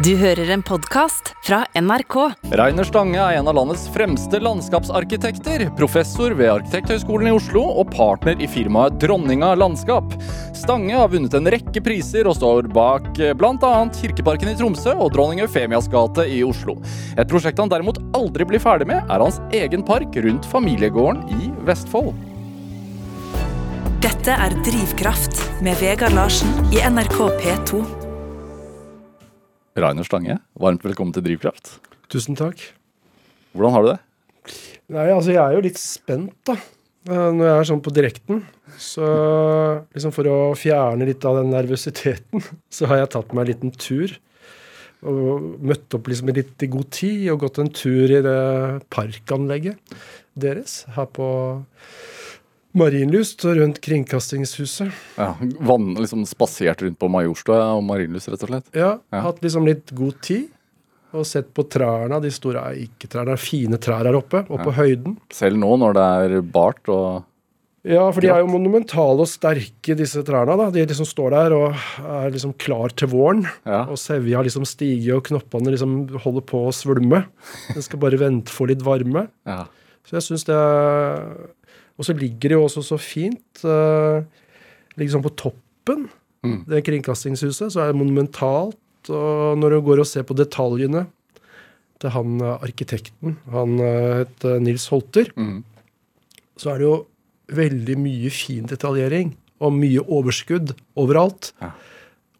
Du hører en podkast fra NRK. Reiner Stange er en av landets fremste landskapsarkitekter, professor ved Arkitekthøgskolen i Oslo og partner i firmaet Dronninga landskap. Stange har vunnet en rekke priser og står bak bl.a. Kirkeparken i Tromsø og dronning Eufemias gate i Oslo. Et prosjekt han derimot aldri blir ferdig med, er hans egen park rundt familiegården i Vestfold. Dette er Drivkraft med Vegard Larsen i NRK P2. Rainer Stange, varmt velkommen til Drivkraft. Tusen takk. Hvordan har du det? Nei, altså jeg er jo litt spent, da. eh, Når jeg er sånn på direkten. Så liksom for å fjerne litt av den nervøsiteten, så har jeg tatt meg en liten tur. Og møtt opp liksom i litt i god tid og gått en tur i det parkanlegget deres her på Marienlyst rundt Kringkastingshuset. Ja, vann, liksom Spasert rundt på Majorstua og Marienlyst, rett og slett? Ja, Ja. hatt liksom litt god tid. Og sett på trærne, de store eiketrærne. Fine trær her oppe, og på høyden. Selv nå når det er bart og Ja, for de er jo monumentale og sterke, disse trærne. da. De liksom står der og er liksom klar til våren. Ja. Og sevja liksom stiger, og knoppene liksom holder på å svulme. Den skal bare vente for litt varme. ja. Så jeg syns det er Og så ligger det jo også så fint. Uh, sånn på toppen, Mm. det kringkastingshuset. Så er det monumentalt. Og når du går og ser på detaljene til han eh, arkitekten, han uh, het eh, Nils Holter, Mm. så er det jo veldig mye fin detaljering og mye overskudd overalt. Ja.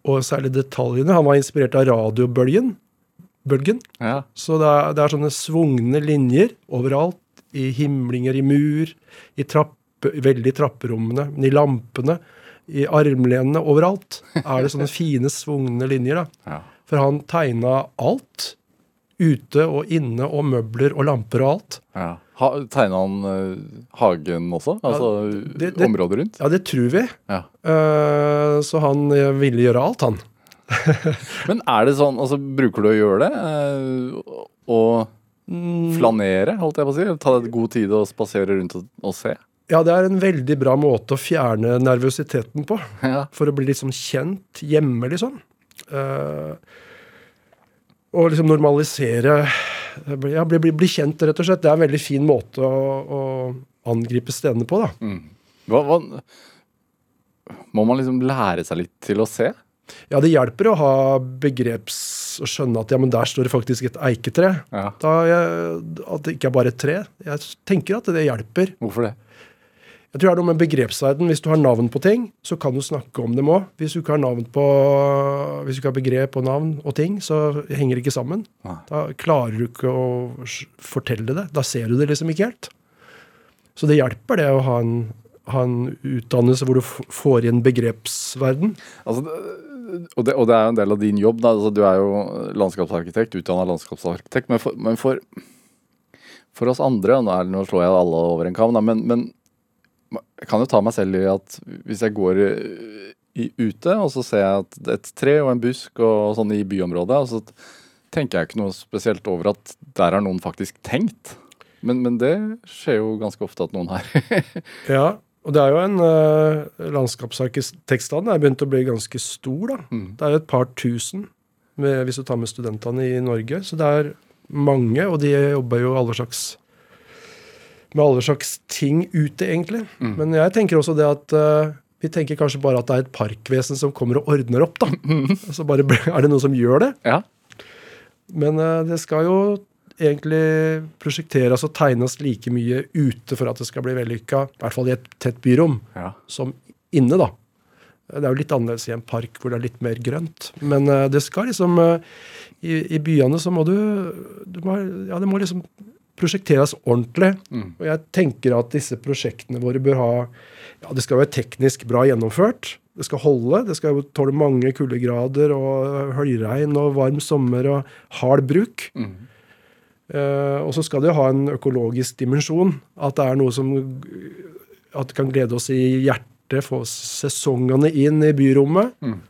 Og særlig detaljene. Han var inspirert av radiobølgen. Bølgen. ja. Så det er, det er sånne svungne linjer overalt. I himlinger, i mur, i trappe, veldig i trapperommene, men i lampene, i armlenene, overalt er det sånne fine, svungne linjer. da. ja. For han tegna alt. Ute og inne og møbler og lamper og alt. ja. Ha, Tegna han uh, hagen også? Altså det- det- området rundt? Ja, det tror vi. Ja. Uh, så han eh, ville gjøre alt, han. Men er det sånn, altså bruker du å gjøre det? Uh, og. Flanere, holdt jeg på å si? Ta deg god tid og spasere rundt og, og se? Ja, det er en veldig bra måte å fjerne nervøsiteten på. Ja. For å bli sånn kjent hjemme, liksom. Uh, og liksom normalisere Ja, bli, bli, bli kjent, rett og slett. Det er en veldig fin måte å, å angripe stedene på, da. Mm. Hva, hva, må man liksom lære seg litt til å se? Ja, det hjelper å ha begreps... Å skjønne at ja, men der står det faktisk et eiketre. Ja. Da jeg, at det ikke er bare et tre. Jeg tenker at det hjelper. Hvorfor det? Jeg tror det er noe med begrepsverden. Hvis du har navn på ting, så kan du snakke om dem òg. Hvis du ikke har navn på Hvis du ikke har begrep og navn og ting, så henger det ikke sammen. Nei. Da klarer du ikke å fortelle det. Da ser du det liksom ikke helt. Så det hjelper, det å ha en, ha en utdannelse hvor du får igjen begrepsverden. Altså, og, det, og det er jo en del av din jobb. Altså, du er jo landskapsarkitekt, utdanna landskapsarkitekt. Men for, men for, for oss andre, nå, nå slår jeg alle over en kam, men, men jeg kan jo ta meg selv i at hvis jeg går i, ute, og så ser jeg er et tre og en busk og sånn i byområdet, og så tenker jeg ikke noe spesielt over at der har noen faktisk tenkt. Men, men det skjer jo ganske ofte at noen har. Ja, og det er jo en uh, Landskapsarkitektstanden er begynt å bli ganske stor, da. Mm. Det er jo et par tusen med, hvis du tar med studentene i Norge. Så det er mange, og de jobber jo alle slags med alle slags ting ute, egentlig. Mm. Men jeg tenker også det at uh, vi tenker kanskje bare at det er et parkvesen som kommer og ordner opp, da. Så bare er det noen som gjør det. ja. Men uh, det skal jo egentlig prosjekteres og tegnes like mye ute for at det skal bli vellykka, i hvert fall i et tett byrom, ja. som inne, da. Det er jo litt annerledes i en park hvor det er litt mer grønt. Men eh, det skal liksom eh, i, I byene så må du, du må, Ja, det må liksom prosjekteres ordentlig. Mm. Og jeg tenker at disse prosjektene våre bør ha Ja, det skal være teknisk bra gjennomført. Det skal holde. Det skal tåle mange kuldegrader og høljregn og varm sommer og hard bruk. Mm. Eh, og så skal det jo ha en økologisk dimensjon. At det er noe som At det kan glede oss i hjertet, få sesongene inn i byrommet. Mm.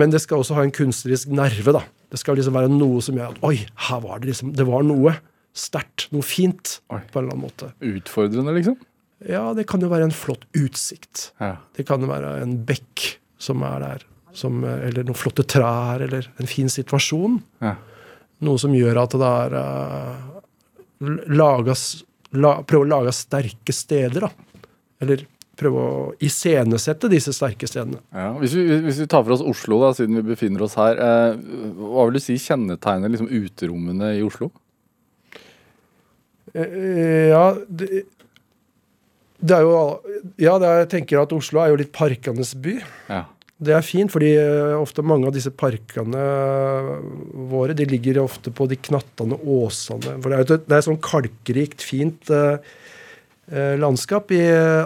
Men det skal også ha en kunstnerisk nerve, da. Det skal liksom være noe som gjør at Oi, her var det liksom Det var noe sterkt. Noe fint. Oi. På en eller annen måte. Utfordrende, liksom? Ja, det kan jo være en flott utsikt. Ja. Det kan jo være en bekk som er der. som, eller noen flotte trær, eller en fin situasjon. Ja. Noe som gjør at det er uh, lagas, la, Prøve å lage sterke steder, da. Eller prøve å iscenesette disse sterke stedene. Ja, hvis, vi, hvis vi tar for oss Oslo, da, siden vi befinner oss her. Eh, hva vil du si kjennetegner liksom uterommene i Oslo? Eh, ja, det, det er jo Ja, det er, jeg tenker at Oslo er jo litt parkenes by. Ja. Det er fint, fordi eh, ofte mange av disse parkene våre de ligger ofte på de knattende åsene. For det er et, det er sånn kalkrikt, fint eh, eh, landskap i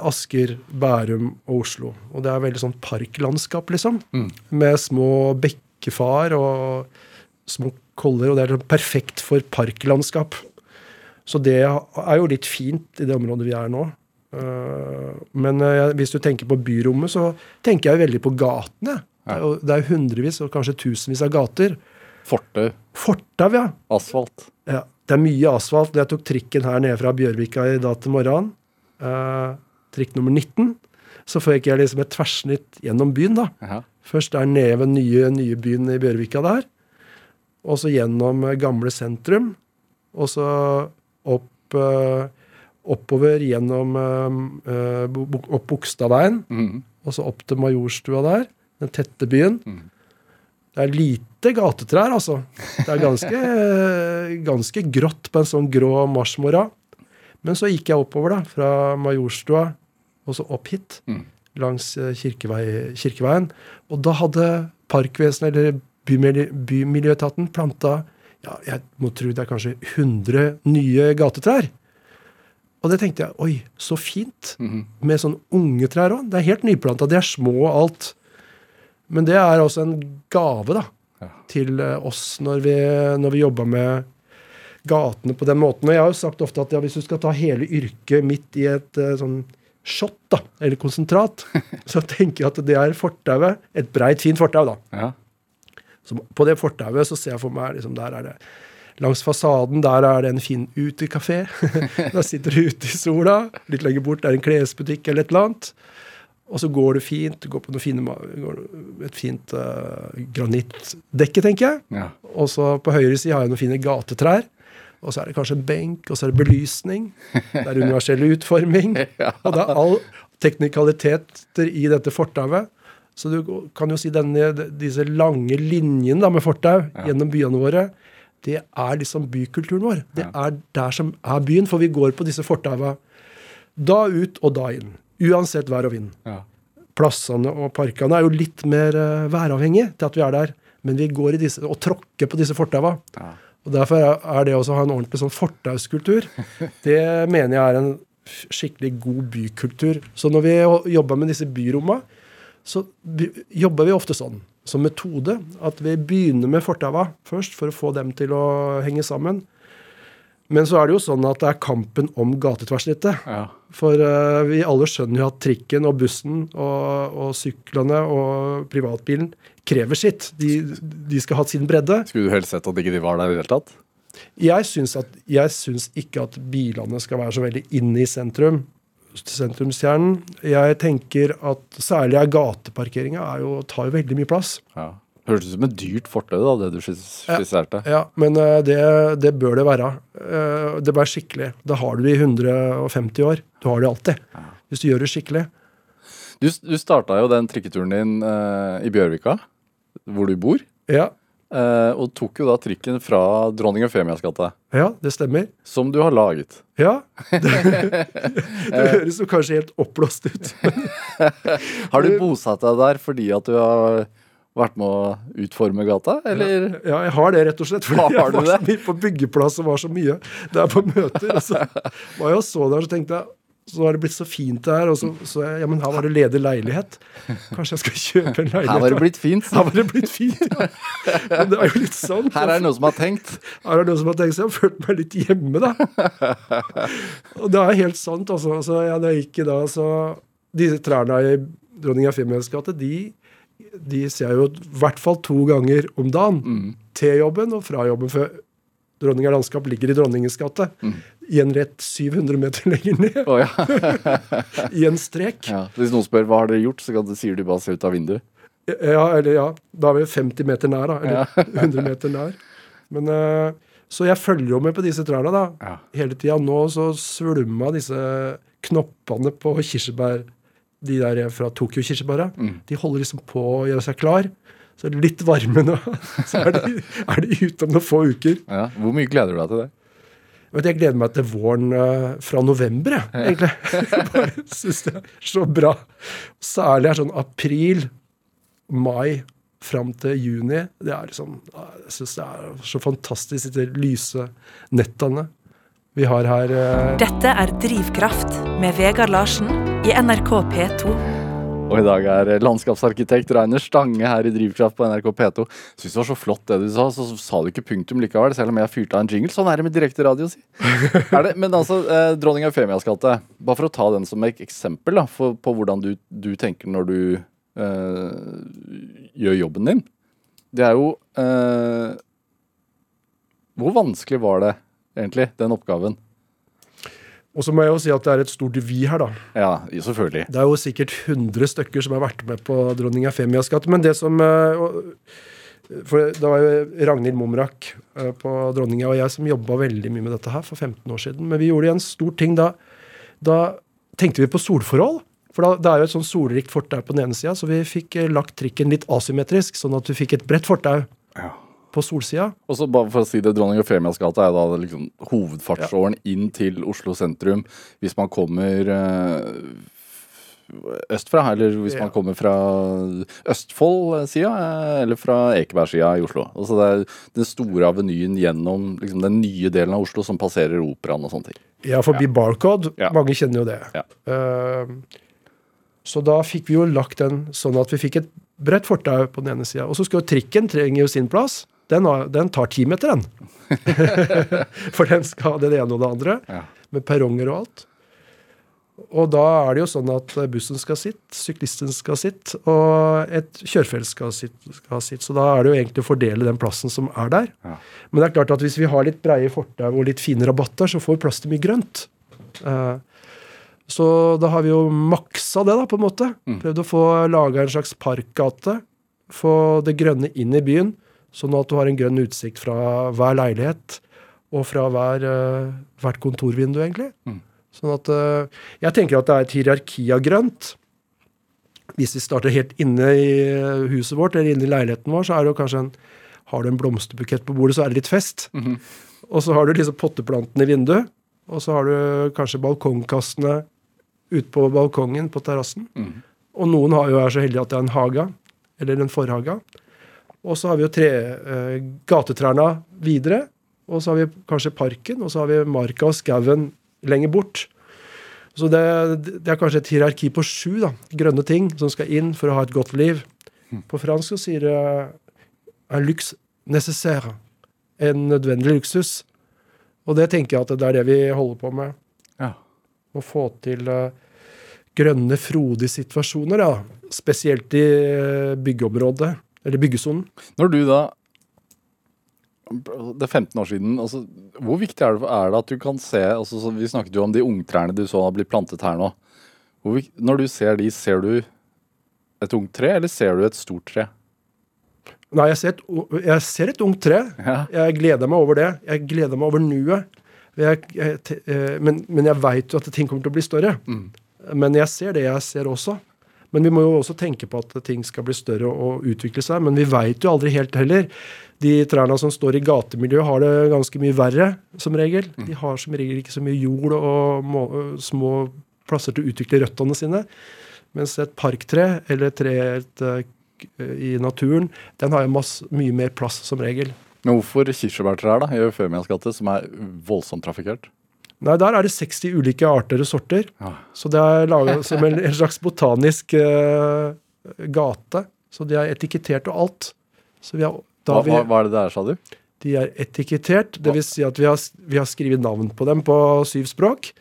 Asker, Bærum og Oslo. Og det er veldig sånn parklandskap, liksom. Mm. Med små bekkefar og små koller. Og det er sånn perfekt for parklandskap. Så det er jo litt fint i det området vi er nå. Uh, men uh, hvis du tenker på byrommet, så tenker jeg veldig på gatene. Det er jo hundrevis og kanskje tusenvis av gater. Fortau, Fortau, ja. asfalt. ja. Det er mye asfalt. Jeg tok trikken her nede fra Bjørvika i dag til morgenen. Uh, trikk nummer 19. Så fikk jeg liksom et tverrsnitt gjennom byen, da. Aha. Først der nede ved nye, nye byen i Bjørvika der. Og så gjennom eh, gamle sentrum. Og så opp eh, oppover gjennom eh, eh, opp Bogstadveien. mm. Og så opp til Majorstua der. Den tette byen. Mm. Det er lite gatetrær, altså. Det er ganske, ganske grått på en sånn grå marsmorgen. Men så gikk jeg oppover, da. Fra Majorstua og så opp hit. mm. Langs eh, kirkevei, Kirkeveien. Og da hadde Parkvesenet, eller Bymil Bymiljøetaten, planta ja, jeg må tro det er kanskje 100 nye gatetrær. Og det tenkte jeg oi, så fint. Mhm. Med sånn unge trær òg. Det er helt nyplanta. De er små og alt. Men det er også en gave da, Ja. til eh, oss når vi, når vi jobber med gatene på den måten. Og jeg har jo sagt ofte at ja, hvis du skal ta hele yrket midt i et eh, sånn shot, da, eller konsentrat, så tenker jeg at det er fortauet. Et breit, fint fortau, da. Ja. Så på det fortauet så ser jeg for meg liksom, Der er det Langs fasaden der er det en fin utekafé. der sitter du ute i sola. Litt lenger bort er en klesbutikk eller et eller annet. Og så går det fint. Du går på fine, et fint uh, granittdekke, tenker jeg. Ja. Og så på høyre side har jeg noen fine gatetrær. Og så er det kanskje en benk, og så er det belysning. Det er universell utforming. Og det er all teknikaliteter i dette fortauet. Så du kan jo si denne, disse lange linjene med fortau gjennom byene våre, det er liksom bykulturen vår. Det er der som er byen, for vi går på disse fortauene. da ut og da inn. Uansett vær og vind. Ja. Plassene og parkene er jo litt mer uh, væravhengige til at vi er der. Men vi går i disse, og tråkker på disse fortauene. Ja. Og Derfor er- det også å ha en ordentlig sånn fortauskultur, det mener jeg er en skikkelig god bykultur. Så når vi jobber med disse byrommene, så jobber vi ofte sånn, som metode, at vi begynner med fortaua først, for å få dem til å henge sammen. Men så er det jo sånn at det er kampen om gatetverrsnittet. Ja. For uh, vi alle skjønner jo at trikken og bussen og, og syklene og privatbilen krever sitt. De, de skal ha sin bredde. Skulle du helst sett at ikke de var der i det hele tatt? Jeg syns, at, jeg syns ikke at bilene skal være så veldig inne i sentrum. Sentrumskjernen. Jeg tenker at særlig er gateparkeringa er tar jo veldig mye plass. Ja. Hørtes ut som et dyrt fortau, da, det du skisserte. Ja. Ja, Men eh, det, det bør det være. Eh, Det bør være skikkelig. Det har du i 150 år. Du har det alltid. Hvis du gjør det skikkelig. Du, du starta jo den trikketuren din eh, i Bjørvika, hvor du bor. Ja, og tok jo da trikken fra dronning Eufemias gate, ja det stemmer. som du har laget. Ja. Det, det høres jo kanskje helt oppblåst ut. Har du bosatt deg der fordi at du har vært med å utforme gata, eller? Ja, jeg har det, rett og slett. Fordi Har jeg var så mye på byggeplass og var så mye der på møter. Og så var jeg og så der, så tenkte jeg så har det blitt så fint her, Og så så jeg ja, men her var det ledig leilighet. Kanskje jeg skal kjøpe en leilighet. Her var det blitt fint. Her var det blitt fint, ja. Men det er jo litt sånn. Her er det noen som har tenkt. Her er det noen som har tenkt så jeg har følt meg litt hjemme, da. Og det er helt sant, altså. Så ja, da jeg gikk i dag, så Disse trærne i Dronning Eufemias gate, de, de ser jeg jo i hvert fall to ganger om dagen. Til jobben og fra jobben. For Dronninga landskap ligger i Dronningens gate. I en rett 700 meter lenger ned. Oh, ja. I en strek. ja. Hvis noen spør hva har dere gjort, så kan du, sier du bare se ut av vinduet. Ja, eller ja. Da er vi 50 meter nær, da. Eller 100 meter nær. Men, eh, så jeg følger jo med på disse trærne da, Ja. hele tida. Nå så svulma disse knoppene på kirsebær, de der fra Tokyo-kirsebæra, de holder liksom på å gjøre seg klar. Så er det litt varme nå. Så er de, er de ute om noen få uker. Ja. Hvor mye gleder du deg til det? Vet, du, jeg gleder meg til våren eh, fra november, jeg, egentlig. Bare syns det er så bra. Særlig er sånn april, mai fram til juni. Det er liksom Jeg syns det er så fantastisk, disse lyse nettene vi har her. eh. Dette er Drivkraft med Vegard Larsen i NRK P2. Og i dag er landskapsarkitekt Rainer Stange her i Drivkraft på NRK P2. Syns det var så flott det du sa, så sa du ikke punktum likevel, selv om jeg fyrte av en jingle. Sånn er det med direkte radio, si. Er det, men altså, eh, dronning Eufemias gate. Bare for å ta den som et eksempel da, for, på hvordan du, du tenker når du eh, gjør jobben din. Det er jo eh, Hvor vanskelig var det egentlig, den oppgaven? Og så må jeg jo si at det er et stort vi her, da. Ja, selvfølgelig. Det er jo sikkert 100 stykker som har vært med på dronning Eufemias gate. Men det som eh, For det var jo Ragnhild Momrak eh, på Dronninga og jeg som jobba veldig mye med dette her for 15 år siden. Men vi gjorde en stor ting da. Da tenkte vi på solforhold. For da, det er jo et sånn solrikt fortau på den ene sida, så vi fikk eh, lagt trikken litt asymmetrisk, sånn at du fikk et bredt fortau Ja. På solsida. Og så bare for å si det, Dronning Eufemias gate er da liksom hovedfartsåren inn til Oslo sentrum hvis man kommer eh, østfra, eller hvis Ja. man kommer fra Østfold-sida, eh, eller fra Ekeberg-sida i Oslo. Altså det er den store avenyen gjennom liksom, den nye delen av Oslo som passerer operaen og sånne ting. Ja, forbi Barcode. Ja. Mange kjenner jo det. Ja. Eh, så da fikk vi jo lagt den sånn at vi fikk et bredt fortau på den ene sida. Og så skulle jo trikken trenger jo sin plass. Den, har, den tar ti meter, den. For den skal ha det ene og det andre. Ja. Med perronger og alt. Og da er det jo sånn at bussen skal sitt, syklisten skal sitt, og et kjørefelt skal ha sitt. Så da er det jo egentlig å fordele den plassen som er der. Ja. Men det er klart at hvis vi har litt breie fortau og litt fine rabatter, så får vi plass til mye grønt. Eh, så da har vi jo maksa det, da, på en måte. Prøvd å få laga en slags parkgate. Få det grønne inn i byen, sånn at du har en grønn utsikt fra hver leilighet og fra hver, eh, hvert kontorvindu, egentlig. Sånn at eh, Jeg tenker at det er et hierarki av grønt. Hvis vi starter helt inne i huset vårt eller inne i leiligheten vår, så er det jo kanskje en Har du en blomsterbukett på bordet, så er det litt fest. Og så har du liksom potteplantene i vinduet. Og så har du kanskje balkongkastene ute på balkongen på terrassen. Og noen har jo er så heldige at det er en hage, eller en forhage. Og så har vi jo tre, eh, gatetrærne videre. Og så har vi kanskje parken, og så har vi marka og skauen lenger bort. Så det, det er kanskje et hierarki på sju da, grønne ting som skal inn for å ha et godt liv. På fransk så sier det un luxe nécessaire. En nødvendig luksus. Og det tenker jeg at det er det vi holder på med. Ja. Å få til eh, grønne, frodige situasjoner. da. Spesielt i eh, byggeområdet, eller byggesonen. Når du da Det er 15 år siden. Altså, hvor viktig er det, er det at du kan se altså, så Vi snakket jo om de ungtrærne du så har blitt plantet her nå. Hvor, når du ser de, ser du et ungt tre, eller ser du et stort tre? Nei, jeg ser et, jeg ser et ungt tre. Ja. Jeg gleder meg over det. Jeg gleder meg over nuet. Jeg, jeg, eh, men, men jeg veit jo at ting kommer til å bli større. Men jeg ser det jeg ser også. Men vi må jo også tenke på at ting skal bli større og utvikle seg. Men vi veit jo aldri helt heller. De trærne som står i gatemiljøet, har det ganske mye verre, som regel. De har som regel ikke så mye jord og må, små plasser til å utvikle røttene sine. Mens et parktre, eller et tre et, eh, i naturen, den har jo masse, mye mer plass, som regel. Men hvorfor kirsebærtrær da, i Eufemias gate, som er voldsomt trafikkert? Nei, der er det 60 ulike arter og sorter. Ja. Så det er laga som en, slags botanisk uh, gate. Så de er etikettert og alt. Så vi har, Hva, vi, hva, er det der, sa du? de er etikettert. Det vil si at vi har, vi har skrevet navn på dem på syv språk.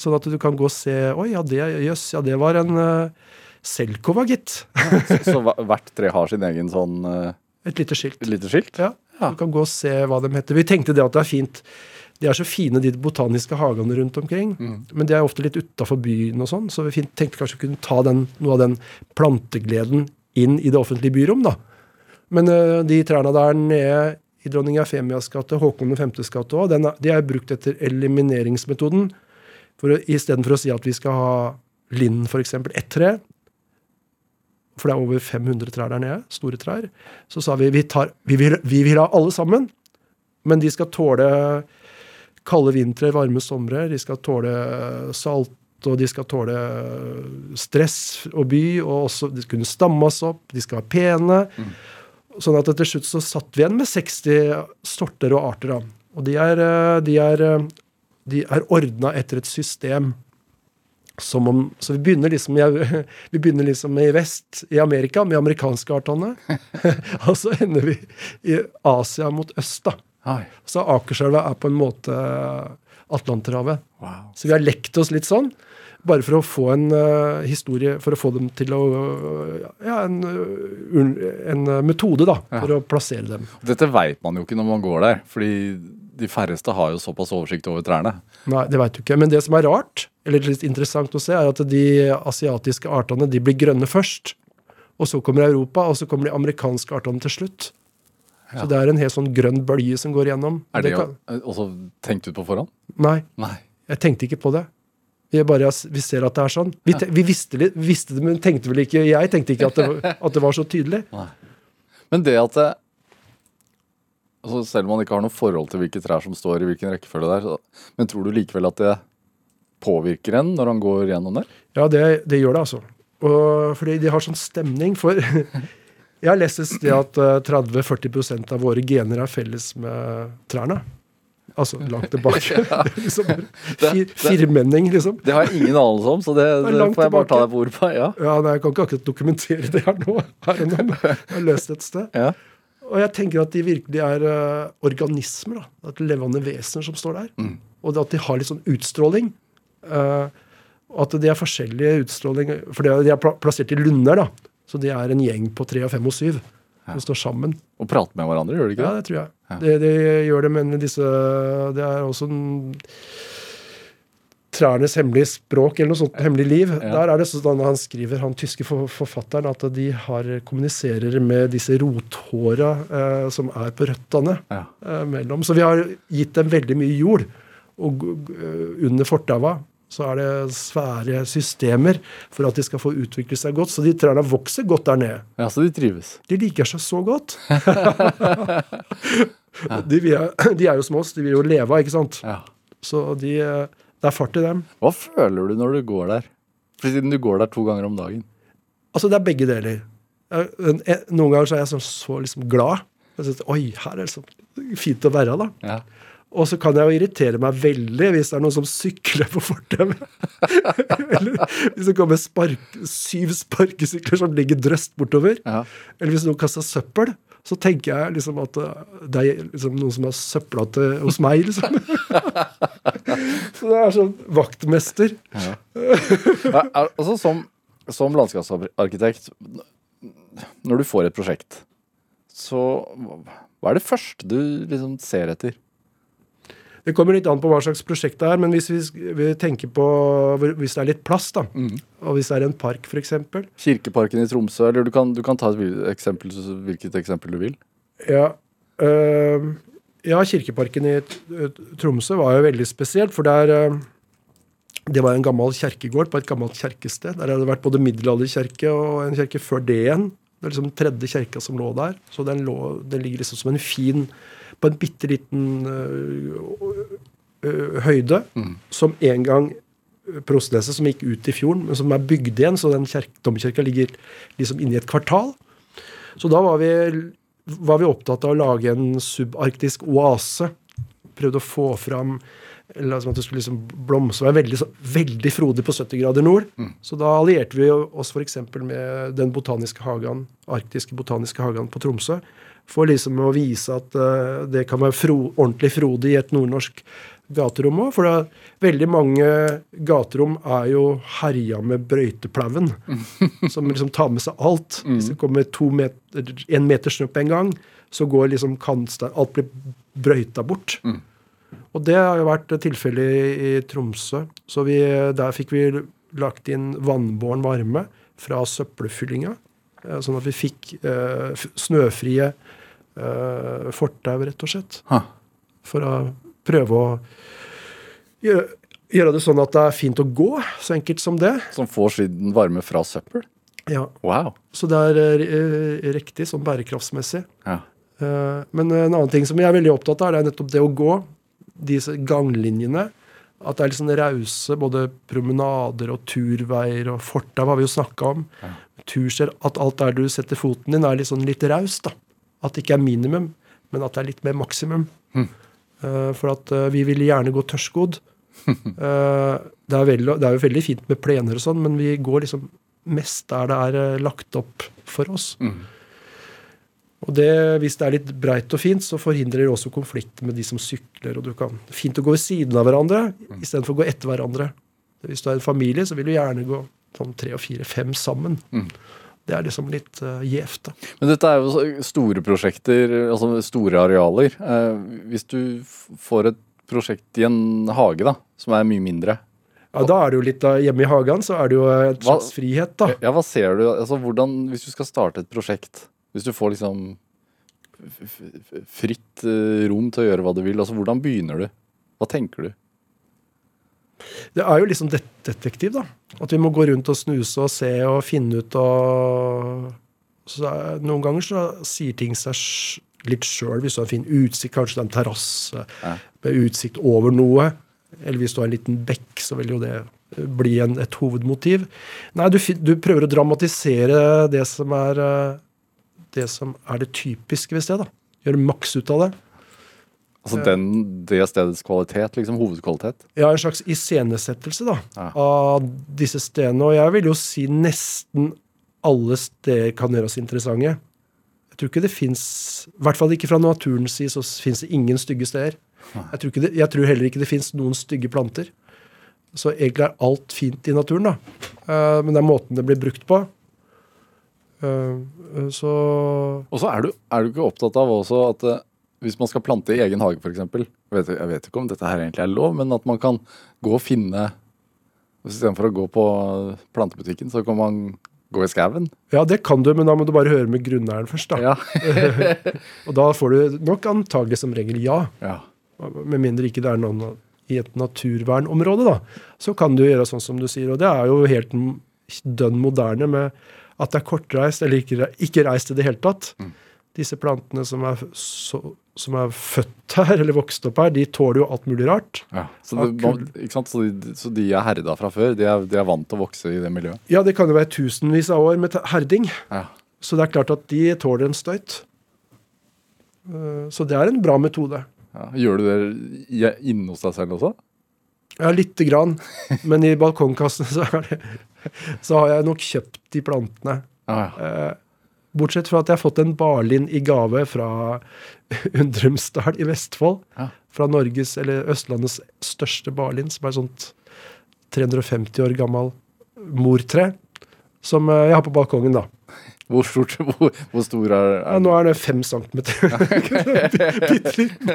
Sånn at du kan gå og se Oi, ja, det, jøss, ja, det var en uh, Selkova, gitt. Så, så hvert tre har sin egen sånn uh, Et lite skilt. lite skilt? Ja, Ja. Du kan gå og se hva de heter. Vi tenkte det at det er fint. De er så fine, de botaniske hagene rundt omkring. Men de er ofte litt utafor byen og sånn, så vi tenkte kanskje vi kunne ta den, noe av den plantegleden inn i det offentlige byrom, da. Men uh, de trærne der nede i dronning Eufemias gate, Håkon 5.s gate òg, de er brukt etter elimineringsmetoden. For Istedenfor å si at vi skal ha lind, f.eks. ett tre, for det er over 500 trær der nede, store trær, så sa vi vi, tar, vi, vil, vi vil ha alle sammen, men de skal tåle kalde vintre, varme somre, de skal tåle salt, og de skal tåle stress og by, og også de skal kunne stammes opp, de skal være pene. Mm. Sånn at til slutt så satt vi igjen med 60 sorter og arter. Og de er, de er, de er ordna etter et system som om, så vi begynner, liksom vi begynner liksom i vest, i Amerika, med amerikanske artene. og så ender vi i Asia mot øst. da. Så Akerselva er på en måte Atlanterhavet. Wow. Så vi har lekt oss litt sånn. Bare for å få en uh, historie For å få dem til å uh, Ja, en, en metode, da, for å plassere dem. Dette veit man jo ikke når man går der. fordi de færreste har jo såpass oversikt over trærne. Nei, det veit du ikke. Men det som er rart, eller litt interessant å se, er at de asiatiske artene de blir grønne først. Og så kommer Europa, og så kommer de amerikanske artene til slutt. Ja. Så det er en helt sånn grønn bølge som går igjennom. Er det, det kan... også tenkt ut på forhånd? Nei. Nei. Jeg tenkte ikke på det. Vi, bare, vi ser at det er sånn. Vi, te, vi visste, litt, visste, det, men tenkte vel ikke Jeg tenkte ikke at det, at det var så tydelig. Nei. Men det at det, altså Selv om man ikke har noe forhold til hvilke trær som står i hvilken rekkefølge det er, men tror du likevel at det påvirker en når han går gjennom der? Ja, det, det gjør det, altså. Og, fordi de har sånn stemning. For jeg har lest et sted at 30-40% av våre gener er felles med trærne. Altså langt tilbake. liksom, firmenning, liksom. Det har jeg ingen anelse om, så det, det får jeg bare ta deg på ordet på. Ja. ja, nei, Jeg kan ikke akkurat dokumentere det her nå. Her og nå. Jeg har løst et sted. Ja. Og jeg tenker at de virkelig er uh, organismer. da, at Levende vesener som står der. Mm. Og at de har litt sånn utstråling. Uh, at de er forskjellige utstråling For de er plassert i lunder. da, Så de er en gjeng på tre og fem og syv som står sammen. Og prater med hverandre, gjør de ikke det? Ja, det tror jeg. Det, det, gjør det, men disse Det er også en trærnes hemmelige språk eller noe sånt, hemmelig liv. Ja. Der er det sånn han skriver, han tyske forfatteren, at de har, kommuniserer med disse rothåra eh, som er på røttene ja. eh, mellom. Så vi har gitt dem veldig mye jord og, uh, under fortaua så er det svære systemer for at de skal få utvikle seg godt. Så de trærne vokser godt der nede. Ja, Så de trives? De liker seg så godt. de, de, er jo som oss, de vil jo leve av, ikke sant? Ja. Så de, det er fart i dem. Hva føler du når du går der? For Siden du går der to ganger om dagen. Altså, det er begge deler. Noen ganger så er jeg så, så liksom glad. Jeg synes, Oi, her er det så fint å være, da. Ja. Og så kan jeg jo irritere meg veldig hvis det er noen som sykler på fortauet. Eller hvis det kommer spark, syv sparkesykler som ligger drøst bortover. Ja. Eller hvis noen kaster søppel. Så tenker jeg liksom at eh, det er liksom noen som har søpla til hos meg, liksom. så det er sånn vaktmester. Ja. ja, altså som, som landskapsarkitekt, når du får et prosjekt, så hva er det første du liksom ser etter? Det kommer litt an på hva slags prosjekt det er, men hvis vi, vi tenker på hvis det er litt plass, da, mm. og hvis det er en park f.eks. Kirkeparken i Tromsø, eller du kan, du kan ta et eksempel, hvilket eksempel du vil. Ja, øh, ja Kirkeparken i Tromsø var jo veldig spesielt, for der det var en gammel kjerkegård på et gammelt kjerkested. Der hadde det vært både middelalderkirke og en kirke før det igjen. Det er liksom tredje kirka som lå der. Så den, lå, den ligger liksom som en fin på en bitte liten uh, høyde, mm. som en gang Prostneset, som gikk ut i fjorden, men som er bygd igjen, så den domkirka ligger liksom inni et kvartal. Så da var vi, var vi opptatt av å lage en subarktisk oase. Prøvde å få fram eller som at det skulle liksom blomstre. Være veldig, veldig frodig på 70 grader nord. Mm. Så da allierte vi oss f.eks. med den botaniske hagen, arktiske botaniske hagen på Tromsø for liksom å vise at uh, det kan være fro, ordentlig frodig i et nordnorsk gaterom òg. For det, veldig mange gaterom er jo herja med brøyteplauen. som liksom tar med seg alt. Mm. Hvis det kommer to meter, en meter snø på en gang, så går liksom kantstein Alt blir brøyta bort. Mm. Og det har jo vært tilfellet i, Tromsø. Så vi, der fikk vi lagt inn vannbåren varme fra søppelfyllinga. eh, sånn at vi fikk eh, snøfrie eh, fortau, rett og slett. Ha. For å prøve å gjøre, gjøre det sånn at det er fint å gå, så enkelt som det. Som får siden varme fra søppel? Ja, Wow. Så det er eh, riktig sånn bærekraftsmessig. Ja. Eh, Men en annen ting som jeg er veldig opptatt av, det er nettopp det å gå. Disse ganglinjene. At det er litt sånn rause både promenader og turveier og fortau har vi jo snakka om. Turser, at alt der du setter foten din, er litt sånn litt raust. At det ikke er minimum, men at det er litt mer maksimum. Eh, for at uh, vi vil gjerne gå tørrskodd. uh, det, er veldig, det er jo veldig fint med plener og sånn, men vi går liksom mest der det er lagt opp for oss. Og det, hvis det er litt breit og fint, så forhindrer det også konflikter med de som sykler. og du kan, Fint å gå ved siden av hverandre istedenfor å gå etter hverandre. Hvis du er en familie, så vil du gjerne gå sånn tre og fire, fem sammen. Det er liksom litt uh, gjevt. Men dette er jo store prosjekter, altså store arealer. Eh, hvis du får et prosjekt i en hage, da, som er mye mindre, Ja, Da er det jo litt da, Hjemme i hagen så er det jo et slags frihet, da. Ja, hva ser du? Altså, hvordan, hvis du skal starte et prosjekt, hvis du får liksom fritt eh, rom til å gjøre hva du vil, altså hvordan begynner du? Hva tenker du? Det er jo liksom det detektiv, da. At vi må gå rundt og snuse og se og finne ut og så Noen ganger så sier ting seg litt sjøl. Hvis du har en fin utsikt, kanskje det er en terrasse Ja. med utsikt over noe. Eller hvis du har en liten bekk, så vil jo det eh, bli en, et hovedmotiv. Nei, du, du prøver å dramatisere det som er eh, det som er det typiske ved stedet. Gjøre maks ut av det. Altså den, det stedets kvalitet, liksom hovedkvalitet? Ja, en slags iscenesettelse da, Ja. av disse stedene. Og jeg vil jo si nesten alle steder kan gjøre oss interessante. Jeg tror ikke det fins I hvert fall ikke fra naturens side så fins det ingen stygge steder. Jeg tror, ikke det, jeg tror heller ikke det fins noen stygge planter. Så egentlig er alt fint i naturen, da. Eh, men det er måten det blir brukt på. Eh, eh, så Og så er du, er du ikke opptatt av også at eh, hvis man skal plante i egen hage, f.eks. Jeg, jeg vet ikke om dette her egentlig er lov, men at man kan gå og finne Istedenfor å gå på plantebutikken, så kan man gå i skauen. Ja, det kan du, men da må du bare høre med grunneieren først, da. Ja. Og da får du nok antagelig som regel ja. ja. Med mindre ikke det er noen i et naturvernområde, da. Så kan du gjøre sånn som du sier. Og det er jo helt dønn moderne med at det er kortreist, eller ikke, ikke reist i det hele tatt. Disse plantene som er, så, som er født her, eller vokst opp her, de tåler jo alt mulig rart. ja. Så, det, man? Så, de, så de er herda fra før? De er, de er vant til å vokse i det miljøet? Ja, det kan jo være tusenvis av år med herding. Ja. Så det er klart at de tåler en støyt. Eh, Så det er en bra metode. Ja. Gjør du det inne hos deg selv også? Ja, lite grann. Men i balkongkassene så, det, så har jeg nok kjøpt de plantene. Ah, ja. Eh, Bortsett fra at jeg har fått en barlind i gave fra Undrumsdal i Vestfold. Ja. Fra Norges, eller Østlandets største barlind, som er sånt 350 år gammel mortre. Som eh, jeg har på balkongen, da. Hvor, stort, hvor, hvor stor er, Ja, er nå er det fem centimeter. Bitte liten.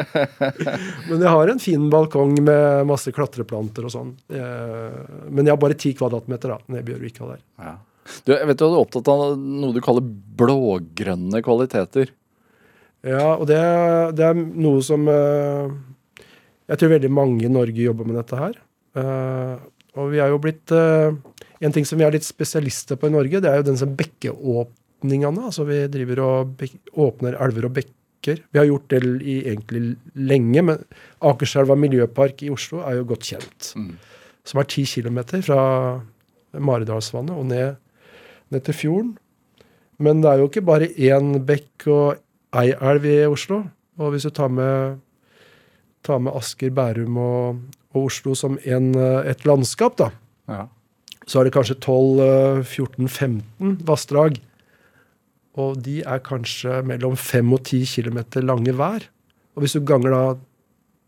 Men jeg har en fin balkong med masse klatreplanter og sånn. Eh, Men jeg har bare ti kvadratmeter da, nede i Bjørvika der. ja. du, Jeg vet du er opptatt av noe du kaller blågrønne kvaliteter. Ja, og det, det er noe som eh, Jeg tror veldig mange i Norge jobber med dette her. Og vi er jo blitt En ting som vi er litt spesialister på i Norge, det er jo den som bekkeåpningene. Altså vi driver og åpner elver og bekker. Vi har gjort det i egentlig lenge, men Akerselva miljøpark i Oslo er jo godt kjent. Som er ti kilometer fra Maridalsvannet og ned, ned til fjorden. Men det er jo ikke bare én bekk og ei elv i Oslo. Og hvis du tar med, tar med Asker, Bærum og, og Oslo som en, eh, et landskap, da, Ja. Så er det kanskje 12-14-15 vassdrag. Og de er kanskje mellom 5 og 10 km lange hver. Og hvis du ganger da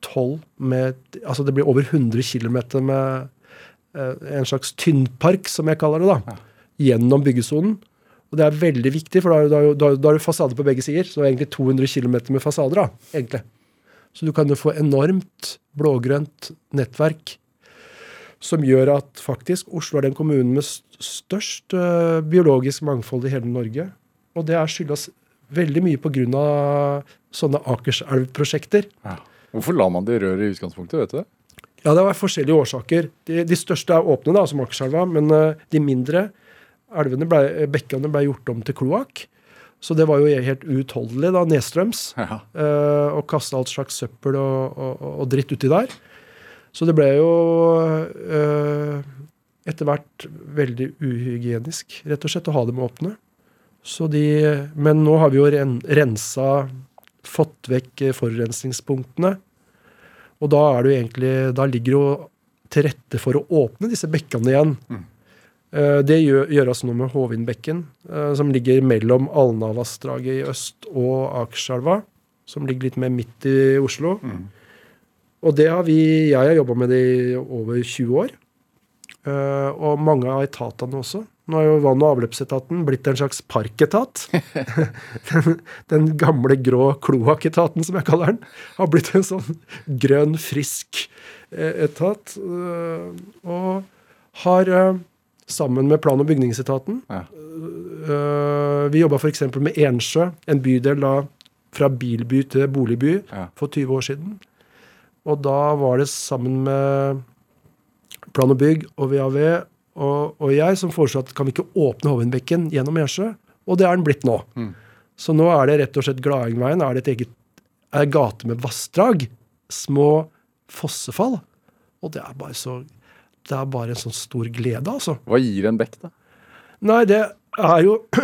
12 med Altså det blir over 100 km med eh, en slags tynnpark, som jeg kaller det, da, gjennom byggesonen. Og det er veldig viktig, for da har du fasade på begge sider. Så det er egentlig 200 km med fasader, da, egentlig. Så du kan jo få enormt blågrønt nettverk som gjør at faktisk Oslo er den kommunen med størst eh, biologisk mangfold i hele Norge. Og det skyldes veldig mye pga. sånne Akerselv-prosjekter. Ja. Hvorfor la man det i røret i utgangspunktet, vet du det? Ja, det var forskjellige årsaker. De, de største er åpne, da, som Akerselva, men eh, de mindre elvene ble, bekkene ble gjort om til kloakk. Så det var jo helt uutholdelig da, nedstrøms Ja. eh, kaste alt slags søppel og, og, og dritt uti der. Så det ble jo øh, etter hvert veldig uhygienisk, rett og slett, å ha dem åpne. Så de, men nå har vi jo ren, rensa, fått vekk forurensningspunktene. Og da er det jo egentlig, da ligger det jo til rette for å åpne disse bekkene igjen. Mm. Eh, Det gjør, gjøres nå med Håvindbekken, eh, som ligger mellom Alnavassdraget i øst og Akerselva, som ligger litt mer midt i Oslo. Mm. Og det har vi, jeg har jobba med det i over 20 år. Eh, og mange av etatene også. Nå er jo vann- og avløpsetaten blitt en slags parketat. den, den gamle grå kloakketaten, som jeg kaller den, har blitt en sånn grønn, frisk eh, etat. eh, og har sammen med plan- og bygningsetaten Ja. Vi jobba f.eks. med Ensjø, en bydel da fra bilby til boligby Ja. for 20 år siden. Og da var det sammen med Plan og bygg og VAV og, og jeg som foreslo at kan vi ikke åpne Hovindbekken gjennom Gjersø? Og det er den blitt nå. Mm. Så nå er det rett og slett Gladengveien er det et eget er gate med vassdrag. Små fossefall. Og det er bare så Det er bare en sånn stor glede, altså. Hva gir en bekk, da? Nei, det er jo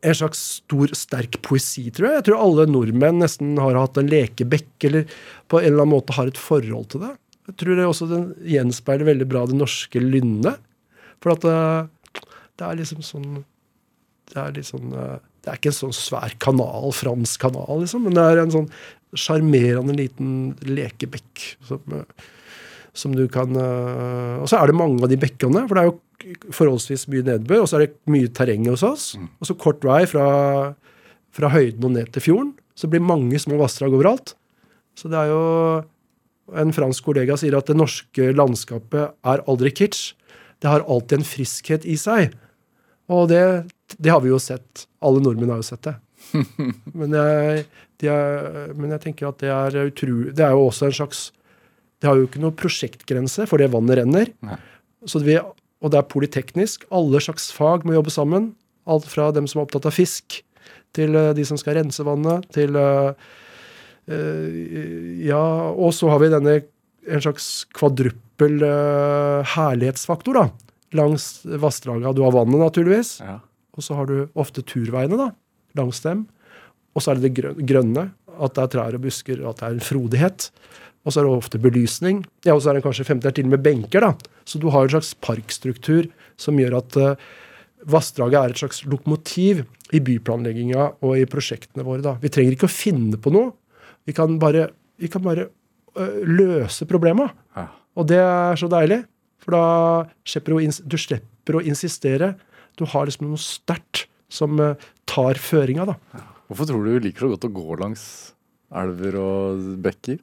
en slags stor, sterk poesi, tror jeg. Jeg tror alle nordmenn nesten har hatt en lekebekk, eller på en eller annen måte har et forhold til det. Jeg tror det også den gjenspeiler veldig bra det norske lynnet. For at det, det er liksom sånn Det er litt sånn eh, Det er ikke en sånn svær kanal, fransk kanal, liksom, men det er en sånn sjarmerende liten lekebekk som, eh, som du kan eh, Og så er det mange av de bekkene, for det er jo forholdsvis mye nedbør, og så er det mye terreng hos oss. Og så kort vei fra, fra høyden og ned til fjorden. Så det blir mange små vassdrag overalt. Så det er jo En fransk kollega sier at det norske landskapet er aldri kitsch. Det har alltid en friskhet i seg. Og det, det har vi jo sett. Alle nordmenn har jo sett det. Men jeg, de er, men jeg tenker at det er utrolig Det er jo også en slags Det har jo ikke noe prosjektgrense, for det vannet renner. Nei. Så vi, og det er politeknisk. Alle slags fag må jobbe sammen. Alt fra dem som er opptatt av fisk, til eh, de som skal rense vannet, til uh, Ja, og så har vi denne en slags kvadruppel uh, herlighetsfaktor, da. Langs vassdraga. Du har vannet, naturligvis. Ja. Og så har du ofte turveiene da, langs dem. Og så er det det grønne, at det er trær og busker, at det er en frodighet. Og så er det ofte belysning. Ja, og så er det kanskje 50 til og med benker. da. Så du har en slags parkstruktur som gjør at uh, vassdraget er et slags lokomotiv i byplanlegginga og i prosjektene våre. da. Vi trenger ikke å finne på noe. Vi kan bare, vi kan bare øh, løse problema. Ja. Og det er så deilig. For da slipper du, ins- du slipper å insistere. Du har liksom noe sterkt som øh, tar føringa, da. Hvorfor tror du vi liker så godt å gå langs elver og bekker?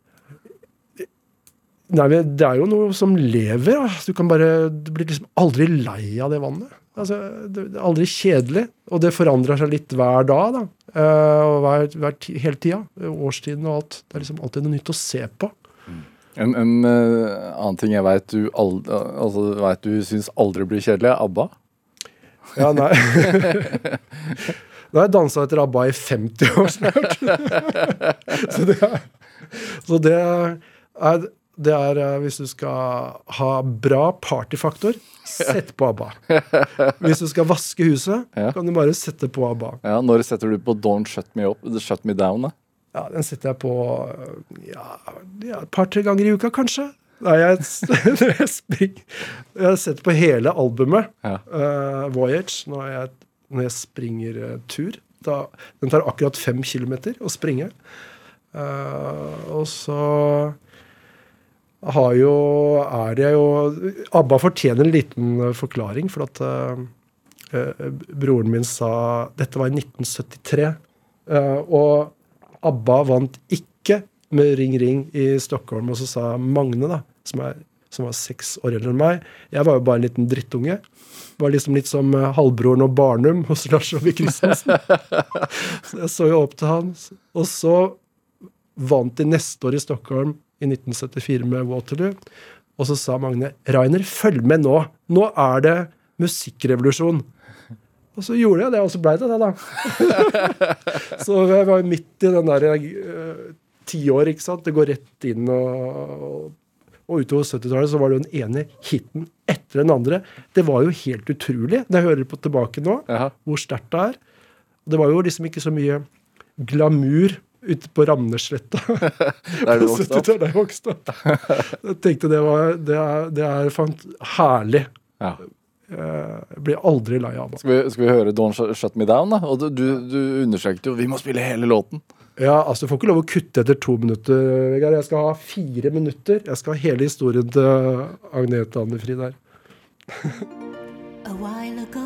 Nei, Det er jo noe som lever. Da. Du kan bare, du blir liksom aldri lei av det vannet. Altså, det er aldri kjedelig. Og det forandrer seg litt hver dag. da. uh, og hver, hver hele tida. Årstiden og alt. Det er liksom alltid noe nytt å se på. En, en uh, annen ting jeg veit du, altså, vet du syns aldri blir kjedelig, er ABBA. Ja, nei. Nå har jeg dansa etter ABBA i 50 år snart. så det så det er, det er eh, Hvis du skal ha bra partyfaktor, sett på ABBA. Hvis du skal vaske huset, Ja. kan du bare sette på ABBA. Ja, Når setter du på Don't Shut Me Up, Shut Me Down? da? Ja, Den setter jeg på eh, ja, ja, et par-tre ganger i uka, kanskje. Nei, jeg, jeg, jeg setter på hele albumet, Ja. uh, Voyage, når jeg, når jeg springer uh, tur. Da, den tar akkurat fem kilometer å springe. Uh, og så har jo Er jeg jo ABBA fortjener en liten eh, forklaring, for at eh, eh, broren min sa Dette var i 1973. Uh, og ABBA vant ikke med Ring Ring i Stockholm. Og så sa Magne, da, som er som var seks år eldre enn meg. Jeg var jo bare en liten drittunge. Var liksom litt som eh, halvbroren og Barnum hos Lars Ove Christensen. så jeg så jo opp til han. Og så vant de neste år i Stockholm i 1974 med Waterloo. Og så sa Magne Rainer, følg med nå. Nå er det musikkrevolusjon. Og så gjorde jeg det, og så blei det det, da. så jeg var midt i den der uh, ti år, ikke sant. Det går rett inn og, og utover 70-tallet så var det jo den ene hiten etter den andre. Det var jo helt utrolig, når jeg hører på tilbake nå, Aha. hvor sterkt det er. Det var jo liksom ikke så mye glamour ute på Ramnesletta Der du vokste opp. 70-tallet da jeg vokste opp. Jeg tenkte det var Det er, det er fant, herlig. Ja. Eh, Jeg blir aldri lei av det. Skal vi, skal vi høre Don't Shut Shut Me Down, da? Og du, du, du understreket jo vi må spille hele låten. Ja, altså Du får ikke lov å kutte etter to minutter, Vegard. Jeg skal ha fire minutter. Jeg skal ha hele historien til Agnete Annefrid der. A while ago,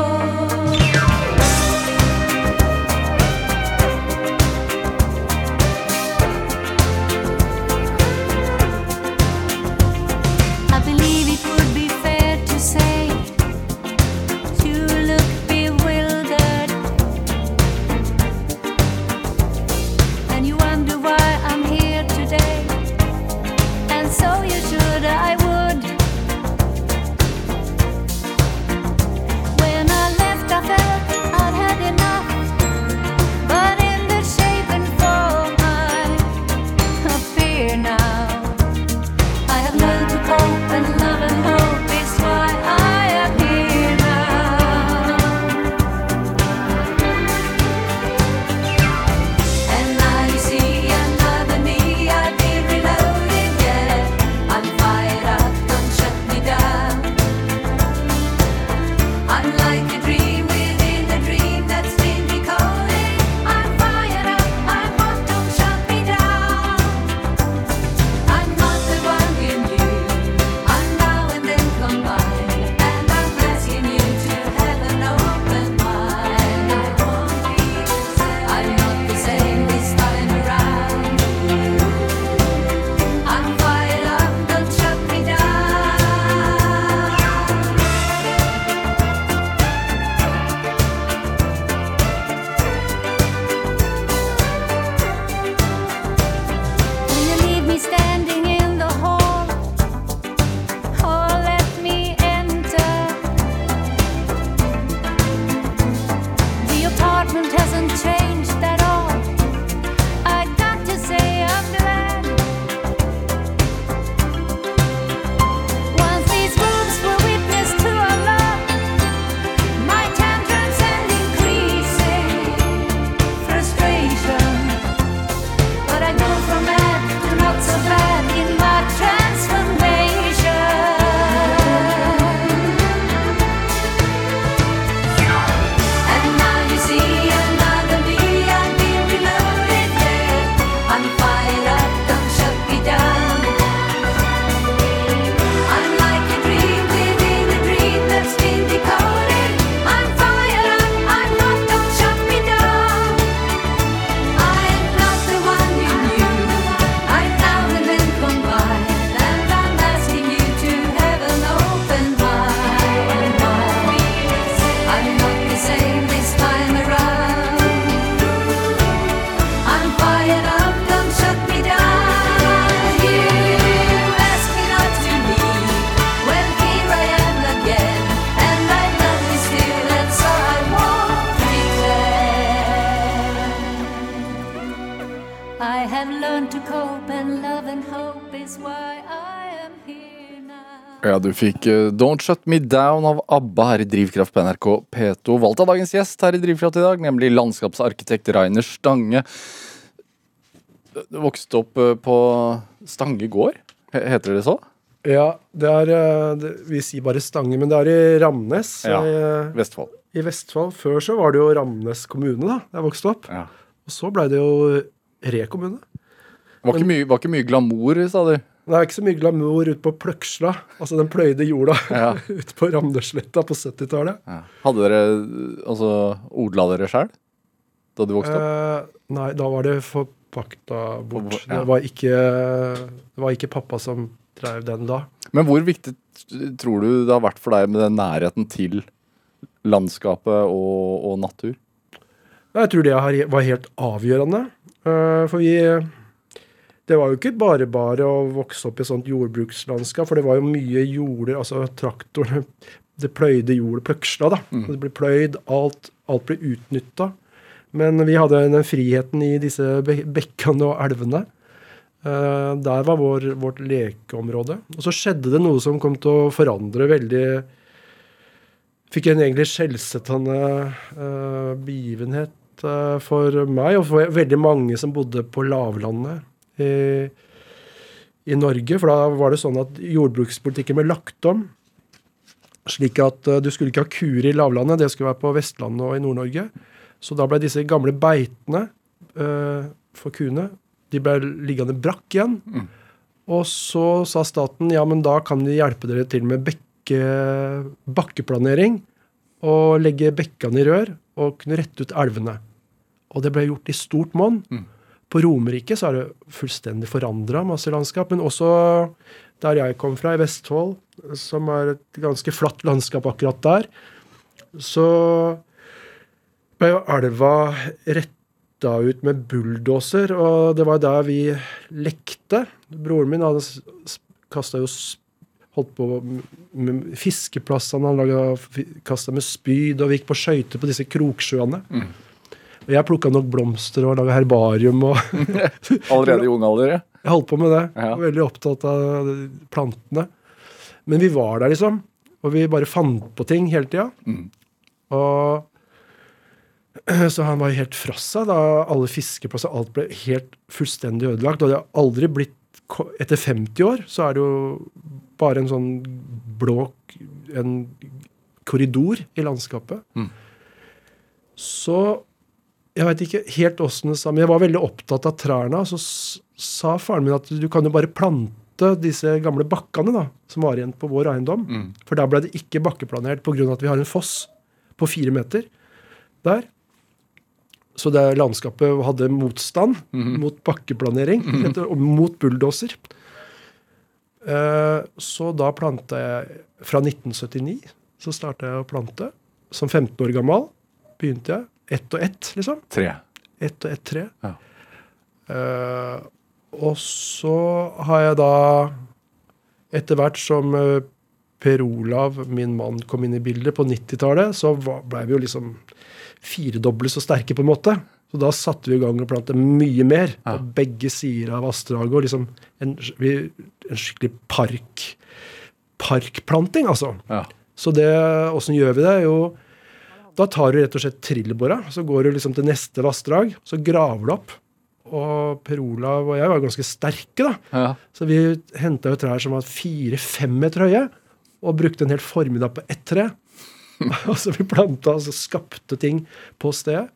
Du fikk eh, Don't Shut Me Down av ABBA her i Drivkraft på NRK P2. Valgt av dagens gjest her i Drivkraft i dag, nemlig landskapsarkitekt Rainer Stange. Du vokste opp eh, på Stange gård, heter det så? Ja, det er eh, Vi sier bare Stange, men det er i Ramnes Ja. i, Vestfold. i Vestfold. Før så var det jo Ramnes kommune, da da jeg vokste opp. Ja. Og så blei det jo Re kommune. Var ikke, mye, var ikke mye glamour, sa du? Det er ikke så mye glamour ute på Pløksla, altså den pløyde jorda Ja. ute på Ramnesletta på 70-tallet. Ja. Hadde dere altså odla dere sjøl da du vokste opp? Eh, nei, da var det forpakta bort. Ja. Det, var ikke, det var ikke pappa som drev den da. Men hvor viktig tror du det har vært for deg med den nærheten til landskapet og, og natur? Jeg tror det var helt avgjørende. Eh, For vi Det var jo ikke bare bare å vokse opp i sånt jordbrukslandskap, for det var jo mye jorder, altså traktorene Det pløyde jord, pløksla, da. Det ble pløyd, alt, alt ble utnytta. Men vi hadde den friheten i disse bekkene og elvene. Uh, der var vår, vårt lekeområde. Og så skjedde det noe som kom til å forandre veldig Fikk en egentlig skjellsettende uh, begivenhet uh, for meg og for veldig mange som bodde på lavlandet i, i Norge. For da var det sånn at jordbrukspolitikken ble lagt om. Slik at eh, du skulle ikke ha kuer i lavlandet, det skulle være på Vestlandet og i Nord-Norge. Så da ble disse gamle beitene eh, for kuene de ble liggende brakk igjen. Og så sa staten ja, men da kan vi hjelpe dere til med bekke, bakkeplanering. Og legge bekkene i rør og kunne rette ut elvene. Og det ble gjort i stort monn. På Romerike så er det fullstendig forandra masse landskap. Men også der jeg kom fra, i Vestfold, som er et ganske flatt landskap akkurat der, så ble jo elva retta ut med bulldoser, og det var der vi lekte. Broren min hadde kasta jo Holdt på med- fiskeplassene, han kasta med spyd, og vi gikk på skøyter på disse kroksjøene. Og jeg plukka nok blomster og laga herbarium og Allerede i ung alder? ja. Jeg holdt på med det. Ja. Var Veldig opptatt av plantene. Men vi var der, liksom. Og vi bare fant på ting hele tida. Og så han var helt fra seg da alle fiskeplasser, alt ble helt fullstendig ødelagt. Og det har aldri blitt Etter 50 år så er det jo bare en sånn blå en korridor i landskapet. Så jeg veit ikke helt åssen det sa, men jeg var veldig opptatt av trærne. Så sa faren min at du kan jo bare plante disse gamle bakkene da, som var igjen på vår eiendom. For da ble det ikke bakkeplanert pga. at vi har en foss på fire meter der. Så det landskapet hadde motstand mot bakkeplanering etter, og mot bulldoser. Eh, så da planta jeg Fra 1979 så starta jeg å plante. Som 15 år gammel begynte jeg. Ett og ett, liksom. Tre. Ett og ett tre. Ja. Uh, og så har jeg da Etter hvert som eh, Per Olav, min mann, kom inn i bildet på 90-tallet, så blei ble vi jo liksom firedoble så sterke, på en måte. Så da satte vi i gang og plante mye mer Ja. på begge sider av vassdraget. Og liksom en, en skikkelig park parkplanting, altså. Ja. Så det, åssen gjør vi det? Jo, da tar du rett og slett trillebåra, så går du liksom til neste vassdrag, så graver du opp. Og Per Olav og jeg var ganske sterke, da. Ja. Så vi henta jo trær som var fire-fem meter høye, og brukte en hel formiddag på ett tre. og så vi planta og så skapte ting på stedet.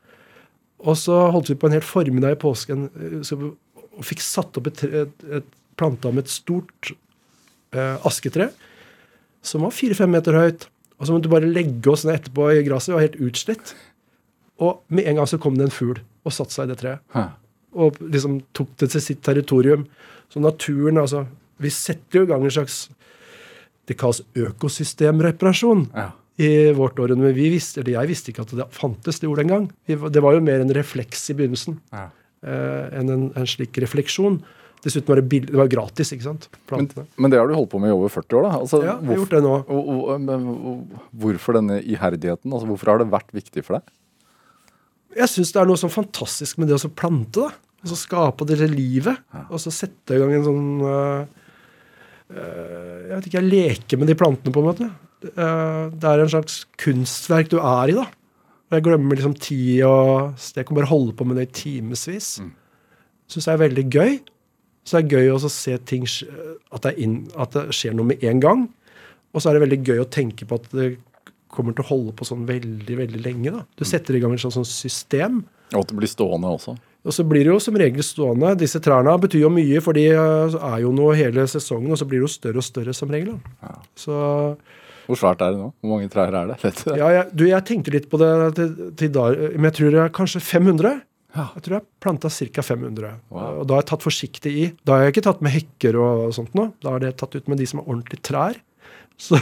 Og så holdt vi på en hel formiddag i påsken eh, og fikk satt opp et, et, et planta med et stort eh, asketre som var fire-fem meter høyt. Og så måtte du bare legge oss ned etterpå i gresset. Vi var helt utslitt. Og med en gang så kom det en fugl og satte seg i det treet Hæ. og liksom tok det til sitt territorium. Så naturen, altså Vi setter jo i gang en slags Det kalles økosystemreparasjon Ja. i vårt århundre. Men vi visste, eller jeg visste ikke at det fantes det ordet engang. Det var jo mer en refleks i begynnelsen Ja. eh, enn en, en slik refleksjon. Dessuten var det, bill det var gratis, ikke sant? Men, men det har du holdt på med i over 40 år, da? Altså, ja, jeg har gjort det nå. og- og- men hvorfor denne iherdigheten? Altså, hvorfor har det vært viktig for deg? Jeg syns det er noe sånn fantastisk med det å så plante, da. Og så skape dette livet. Og så sette i gang en sånn uh, Jeg vet ikke, jeg leker med de plantene, på en måte. Uh, det er en slags kunstverk du er i, da. Og jeg glemmer liksom tid og Jeg kan bare holde på med det i timevis. syns jeg er veldig gøy. Så det er gøy også å se ting at det, inn, at det skjer noe med en gang. Og så er det veldig gøy å tenke på at det kommer til å holde på sånn veldig veldig lenge. da. Du setter i gang et sånt, system. Og at det blir stående også. Og så blir det jo som regel stående. Disse trærne betyr jo mye, for de eh, er jo noe hele sesongen, og så blir det jo større og større som regel. da. Så Hvor svært er det nå? Hvor mange trær er det? Ja, jeg, du, jeg tenkte litt på det til, til da, men jeg tror det er kanskje 500. Ja. Jeg tror jeg planta ca. 500. Wow. Og da har jeg tatt forsiktig i. Da har jeg ikke tatt med hekker og sånt nå. Da har det tatt ut med de som er ordentlig trær. Så,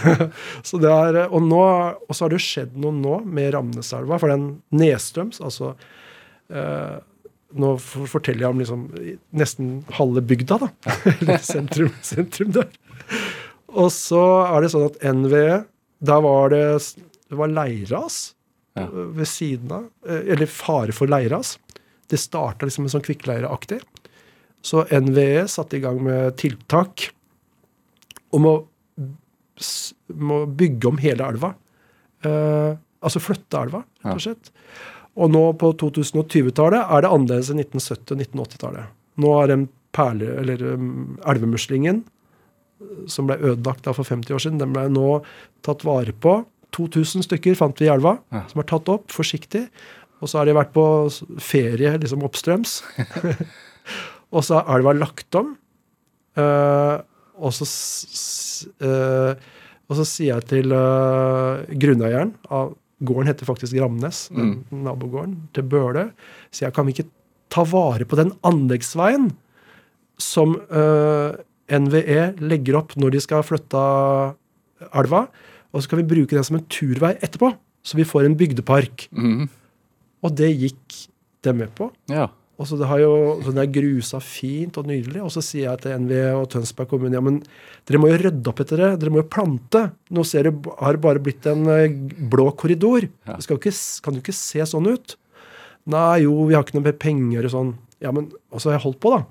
så det er, og, nå, og så har det jo skjedd noe nå med Ramneselva, for den nedstrøms, altså eh, Nå forteller jeg om liksom nesten halve bygda, da. Eller sentrum, sentrum der. Og så er det sånn at NVE Da var det, det var leirras Ja. ved siden av. eh, Eller fare for leirras. Det starta liksom sånn kvikkleireaktig. Så NVE satte i gang med tiltak om å, om å bygge om hele elva. Eh, altså flytte elva, rett og slett. Og nå på 2020-tallet er det annerledes enn 1970- og 1980-tallet. Nå er den perle, eller um, elvemuslingen som ble ødelagt da for 50 år siden, den ble nå tatt vare på. 2000 stykker fant vi i elva, Ja. som er tatt opp forsiktig. Og så har de vært på ferie liksom oppstrøms. og så har elva lagt om. Uh, og, så, eh, og så sier jeg til uh, grunneieren av Gården heter faktisk Ramnes, mm. nabogården til Bøle. Sier jeg kan vi ikke ta vare på den anleggsveien som uh, NVE legger opp når de skal flytte elva, og så kan vi bruke den som en turvei etterpå, så vi får en bygdepark. Mhm. Og det gikk de med på. Ja. Og så det har jo så det er grusa fint og nydelig. Og så sier jeg til NVE og Tønsberg kommune ja, men dere må jo rydde opp etter det. Dere må jo plante. Nå ser det, har det bare blitt en eh, blå korridor. Ja. Det ikke, kan jo ikke se sånn ut. Nei, jo, vi har ikke noe mer penger og sånn. Ja, men Og så har jeg holdt på, da.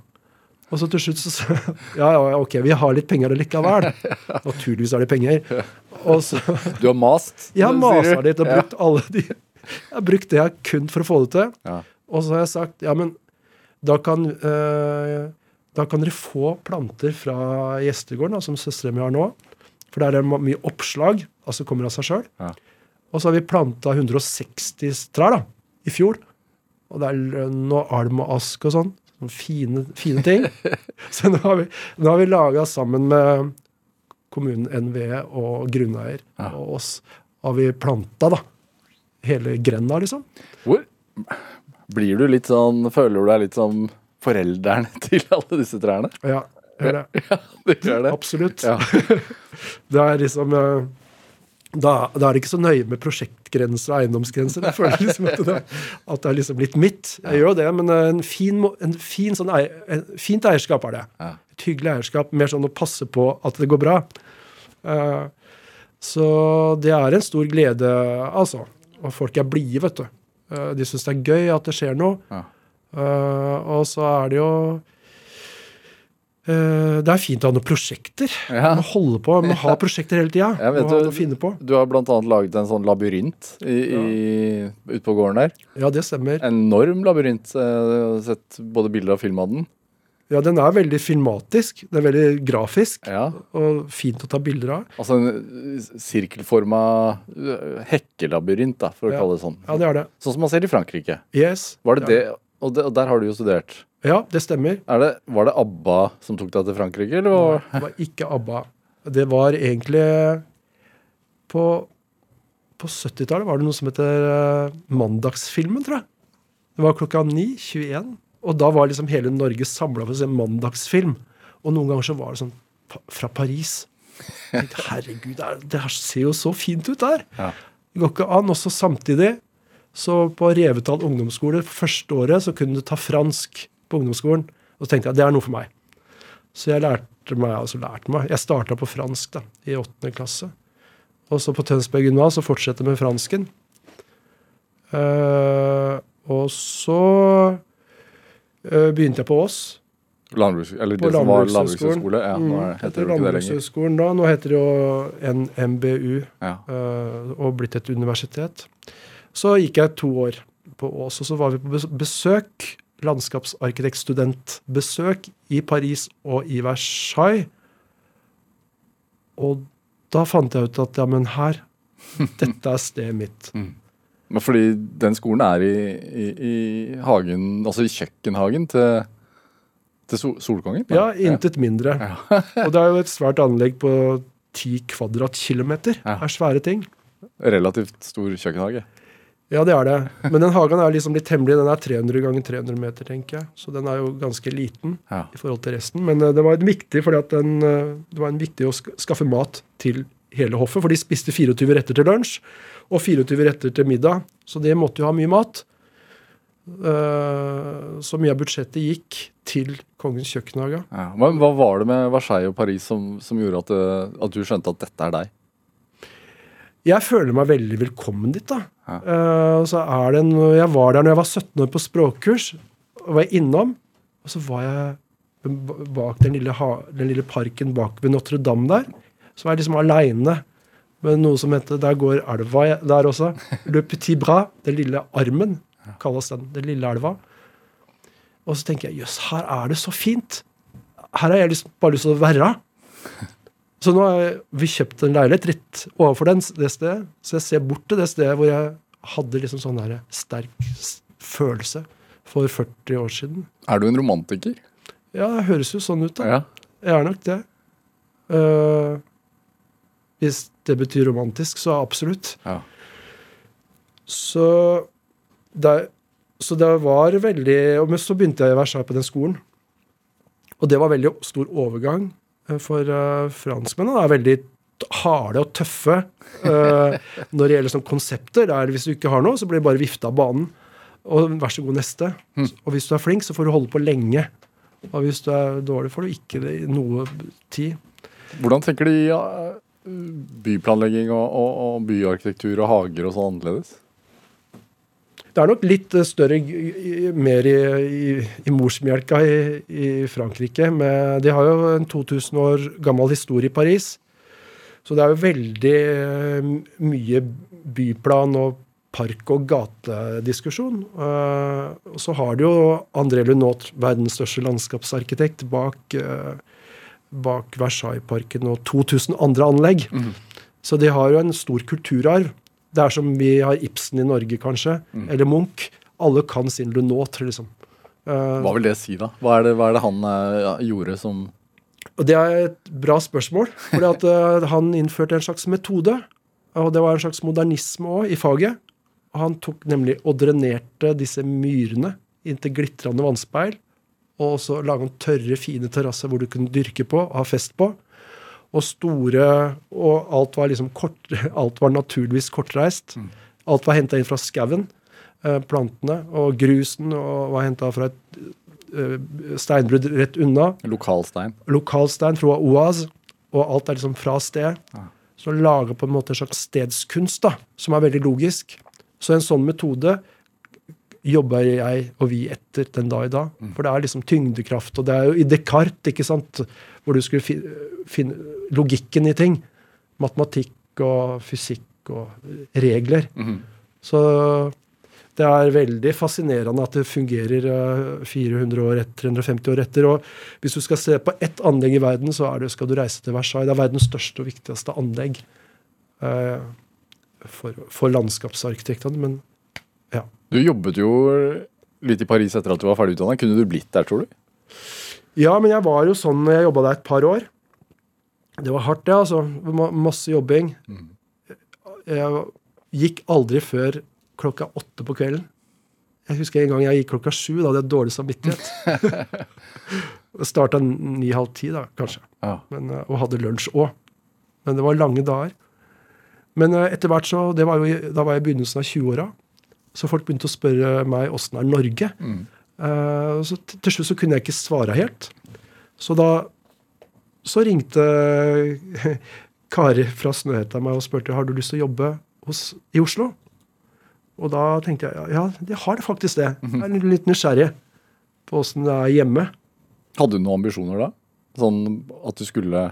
Og så til slutt så sa Ja, ja, ok, vi har litt penger likevel. Naturligvis har de penger. Så Du har mast? Sier masa litt og brukt alle de Jeg har brukt det jeg kun for å få det til. Ja. Og så har jeg sagt ja, men da kan, eh, da kan dere få planter fra gjestegården, da, som søstera mi har nå. For der er det mye oppslag. Altså kommer av seg sjøl. Ja. Og så har vi planta 160 trær da, i fjor. Og det er lønn og alm og ask og sånn. Sånne fine, fine ting. så nå har vi, nå har vi laga sammen med kommunen NVE og grunneier Ja. og oss, har vi planta da, hele grenda, liksom. Hvor blir du litt sånn Føler du deg litt som foreldrene til alle disse trærne? Ja, gjør det. Det gjør det. Absolutt. Ja. Det er liksom eh, da, da er det ikke så nøye med prosjektgrenser og eiendomsgrenser. Jeg føler liksom at det, at det er liksom litt mitt. Jeg gjør jo det, men eh, en fin, en fin sånn ei, en fint eierskap er det. Ja. Et hyggelig eierskap. Mer sånn å passe på at det går bra. Eh, så det er en stor glede, altså. Og folk er blide, vet du. Eh, de syns det er gøy at det skjer noe. Ja. Eh, og så er det jo eh, Det er fint å ha noen prosjekter. Ja. Man holder på, man har prosjekter hele tida. Ja, vet du- å. Du har annet laget en sånn labyrint i, i, ute på gården der. Ja, det stemmer. Enorm labyrint. Jeg har sett både bilder og film av den. Ja, Den er veldig filmatisk. Det er veldig grafisk. Ja. Og fint å ta bilder av. Altså en eh, sirkelforma eh, hekkelabyrint, da, for å Ja. kalle det sånn. Ja, det er det. Sånn som man ser i Frankrike. Yes. Var det ja. det? Og, det, og der har du jo studert. Ja, det stemmer. Er det, var det ABBA som tok deg til Frankrike, eller? var- Det var ikke ABBA. Det var egentlig På, på 70-tallet var det noe som heter eh, Mandagsfilmen, tror jeg. Det var klokka 9, 21. Og da var liksom hele Norge samla for å se mandagsfilm. Og noen ganger så var det sånn fra Paris. Tenkte, Herregud, det, er, her ser jo så fint ut der. Ja. Det går ikke an. Også samtidig, så på Revetal ungdomsskole første året, så kunne du ta fransk på ungdomsskolen. Og så tenkte jeg det er noe for meg. Så jeg lærte meg, altså lærte meg. Jeg starta på fransk da, i åttende klasse. Og så på Tønsberg gymnas så fortsette med fransken. Uh, og så begynte jeg på Ås. Landbruks, eller På det som var landbrukshøgskolen. Ja, nå Mm, heter det ikke det lenger. Da. Nå heter det jo NMBU Ja. eh, og blitt et universitet. Så gikk jeg to år på Ås, og så var vi på bes- besøk landskapsarkitektstudentbesøk i Paris og i Versailles. Og da fant jeg ut at ja, men her Dette er stedet mitt. Men fordi den skolen er i, i, i hagen, altså i kjøkkenhagen til, til Sol Solkongen? Ja, intet mindre. Og det er jo et svært anlegg på ti kvadratkilometer. Ja. Det er svære ting. Relativt stor kjøkkenhage. Ja, det er det. Men den hagen er liksom litt hemmelig. Den er 300 ganger 300 meter, tenker jeg. Så den er jo ganske liten Ja. i forhold til resten. Men eh, det var viktig fordi at den, eh, det var en viktig å skaffe mat til hele hoffet. For de spiste 24 retter til lunsj og 24 retter til middag. Så det måtte jo ha mye mat. Eh, Så mye av budsjettet gikk til kongens kjøkkenhage. Ja. Hva, hva var det med Versailles og Paris som, som gjorde at, at du skjønte at dette er deg? Jeg føler meg veldig velkommen dit, da. Ja. Eh, så er det en, jeg var der når jeg var 17 år på språkkurs, og var innom. Og så var jeg bak den lille, den lille parken bak ved Notre-Dame der. Så var jeg liksom aleine med noe som heter Der går elva der også. Le Petit Bras. Den lille armen kalles den. Den lille elva. Og så tenker jeg jøss, her er det så fint. Her har jeg liksom bare lyst til å være. Så nå har vi kjøpt en leilighet rett overfor den, det stedet. Så jeg ser bort til det stedet hvor jeg hadde liksom sånn der sterk følelse for 40 år siden. Er du en romantiker? Ja, det høres jo sånn ut, da. Ja. Jeg er nok det. Uh, hvis det betyr romantisk, så absolutt. ja. Så det, så det var veldig Men så begynte jeg i Versailles på den skolen. Og det var veldig stor overgang eh, for uh, franskmennene. er veldig harde og tøffe uh, når det gjelder sånn konsepter. Det er, hvis du ikke har noe, så blir du bare vifta av banen. Og vær så god, neste. Og hvis du er flink, så får du holde på lenge. Og hvis du er dårlig, får du ikke noe tid. Hvordan tenker de byplanlegging og, og, og byarkitektur og hager og sånn annerledes? Det er nok litt eh, større, mer i, i, i morsmjelka i, i Frankrike. Med, de har jo en 2000 år gammel historie i Paris. Så det er jo veldig eh, mye byplan og park- og gatediskusjon. Eh, og så har du jo André Lunot, verdens største landskapsarkitekt, bak, bak Versailles-parken og 2000 andre anlegg. Så de har jo en stor kulturarv. Det er som vi har Ibsen i Norge, kanskje. Eller Munch. Alle kan sin Lunot, liksom. Eh, Hva vil det si, da? Hva er det, hva er det han eh, ja, gjorde som det er et bra spørsmål. fordi at uh, han innførte en slags metode. Og det var en slags modernisme òg i faget. Han tok nemlig og drenerte disse myrene inntil glitrende vannspeil. Og så lage en tørre, fine terrasser hvor du kunne dyrke på ha fest på. Og store Og alt var liksom kort, alt var naturligvis kortreist. Alt var henta inn fra skauen. eh, Plantene og grusen og var henta fra et eh, steinbrudd rett unna lokalstein? lokalstein fra Oaz, og alt er liksom fra sted. Så laga på en måte en slags stedskunst, da, som er veldig logisk. Så en sånn metode jobber jeg og vi etter den dag i dag. For det er liksom tyngdekraft, og det er jo i Descartes, ikke sant, hvor du skulle finne logikken i ting. Matematikk og fysikk og regler. Så det er veldig fascinerende at det fungerer eh, 400 år etter, 350 år etter. Og hvis du skal se på ett anlegg i verden, så er det, skal du reise til Versailles. Det er verdens største og viktigste anlegg eh, for, for landskapsarkitektene. Men. Du jobbet jo litt i Paris etter at du var ferdig utdanna. Kunne du blitt der, tror du? ja, men jeg var jo sånn når jeg jobba der et par år. Det var hardt, det, altså. Masse jobbing. Jeg gikk aldri før klokka åtte på kvelden. Jeg husker en gang jeg gikk klokka sju. Da hadde jeg dårlig samvittighet. Starta ni-halv ti, da, kanskje. Ja. Men, eh, og hadde lunsj òg. Men det var lange dager. Men eh, etter hvert så, det var jo, Da var jeg i begynnelsen av 20-åra. Så folk begynte å spørre meg åssen er Norge. Eh, så t- til slutt så kunne jeg ikke svare helt. Så da så ringte Kari fra Snøhetta meg og spurte har du lyst til å jobbe hos, i Oslo. Og da tenkte jeg ja, jeg har det faktisk det. Jeg er litt nysgjerrig på åssen det er hjemme. Hadde du noen ambisjoner da? Sånn at du skulle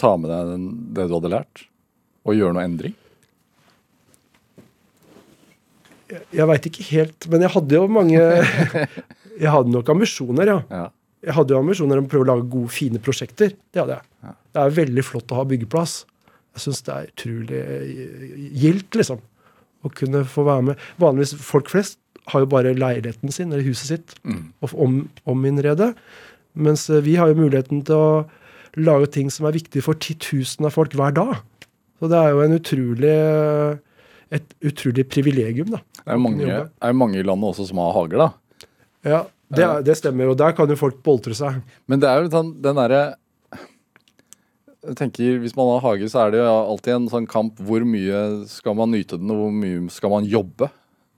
ta med deg det du hadde lært, og gjøre noe endring? Jeg veit ikke helt, men jeg hadde jo mange Jeg hadde nok ambisjoner, ja. Ja. Jeg hadde jo ambisjoner om å prøve å lage gode, fine prosjekter. Det hadde jeg. Det er veldig flott å ha byggeplass. Jeg syns det er utrolig eh, gildt, liksom. Å kunne få være med. Vanligvis folk flest har jo bare leiligheten sin eller huset sitt og om, ominnrede. Mens eh, vi har jo muligheten til å lage ting som er viktige for titusener av folk hver dag. Så det er jo en utrolig eh, et utrolig privilegium, da. Det er jo mange, er mange i landet også som har hager, da. Ja, det, er, det stemmer. Og der kan jo folk boltre seg. Men det er jo den, den derre Jeg tenker, Hvis man har hage, så er det jo alltid en sånn kamp. Hvor mye skal man nyte den, og hvor mye skal man jobbe?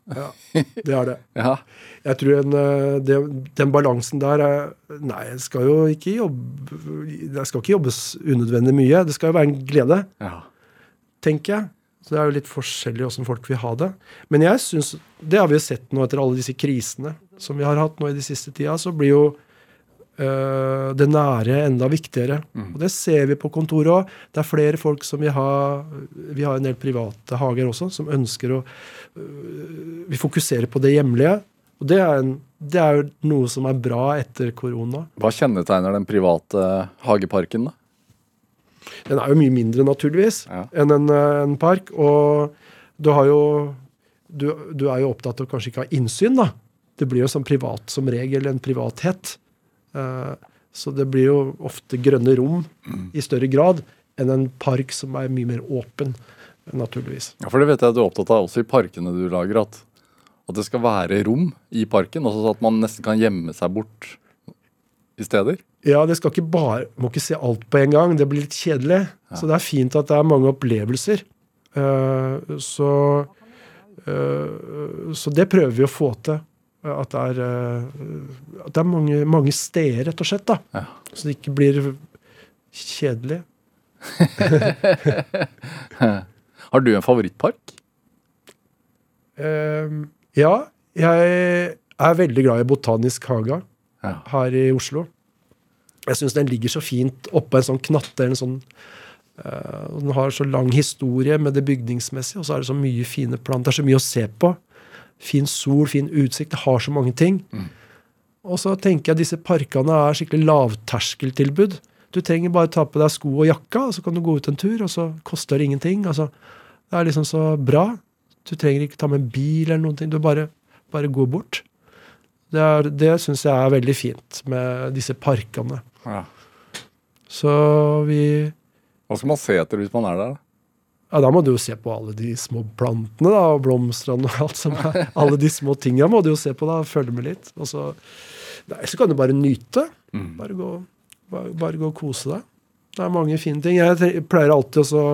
Ja, det er det. Ja, Jeg tror en, eh, det, den balansen der er Nei, jeg skal jo ikke jobbe Det skal ikke jobbes unødvendig mye. Det skal jo være en glede, ja. tenker jeg. Så det er jo litt forskjellig åssen folk vil ha det. Men jeg synes, det har vi jo sett nå etter alle disse krisene som vi har hatt nå i de siste tida, så blir jo øh, det nære enda viktigere. Og det ser vi på kontoret òg. Det er flere folk som vil ha Vi har en del private hager også, som ønsker å øh, Vi fokuserer på det hjemlige. Og det er, en, det er jo noe som er bra etter korona. Hva kjennetegner den private hageparken, da? Den er jo mye mindre, naturligvis, Ja. enn en, eh, en park. Og du har jo du, du er jo opptatt av kanskje ikke ha innsyn, da. Det blir jo som privat som regel, en privathet. Uh, så det blir jo ofte grønne rom i større grad enn en park som er mye mer åpen, naturligvis. Ja, For det vet jeg at du er opptatt av også i parkene du lager, at, at det skal være rom i parken. Altså at man nesten kan gjemme seg bort i steder. Ja, det skal ikke bare Må ikke se alt på en gang. Det blir litt kjedelig. Så det er fint at det er mange opplevelser. Uh, så uh, Så det prøver vi å få til. At det er, uh, at det er mange, mange steder, rett og slett. da. Ja. Så det ikke blir kjedelig. Har du en favorittpark? Ja, jeg er veldig glad i Botanisk hage Ja. her i Oslo. Jeg syns den ligger så fint oppå en sånn knatte. eller En sånn, og den har så lang historie med det bygningsmessige, og så er det så mye fine planter. Det er så mye å se på. Fin sol, fin utsikt. Det har så mange ting. Og så tenker jeg disse parkene er skikkelig lavterskeltilbud. Du trenger bare ta på deg sko og jakka, og så kan du gå ut en tur, og så koster det ingenting. Altså, det er liksom så bra. Du trenger ikke ta med bil eller noen ting. Du bare, bare går bort. Det, er- det syns jeg er veldig fint med disse parkene. Ja. Så vi Hva skal man se etter hvis man er der? da? Ja, da må du jo se på alle de små plantene da, og blomstene og alt som er. Alle de små tinga må du jo se på da, følge med litt. Og så, nei, så kan du bare nyte. Bare, gå, bare, bare gå og kose deg. Det er mange fine ting. Jeg pleier alltid også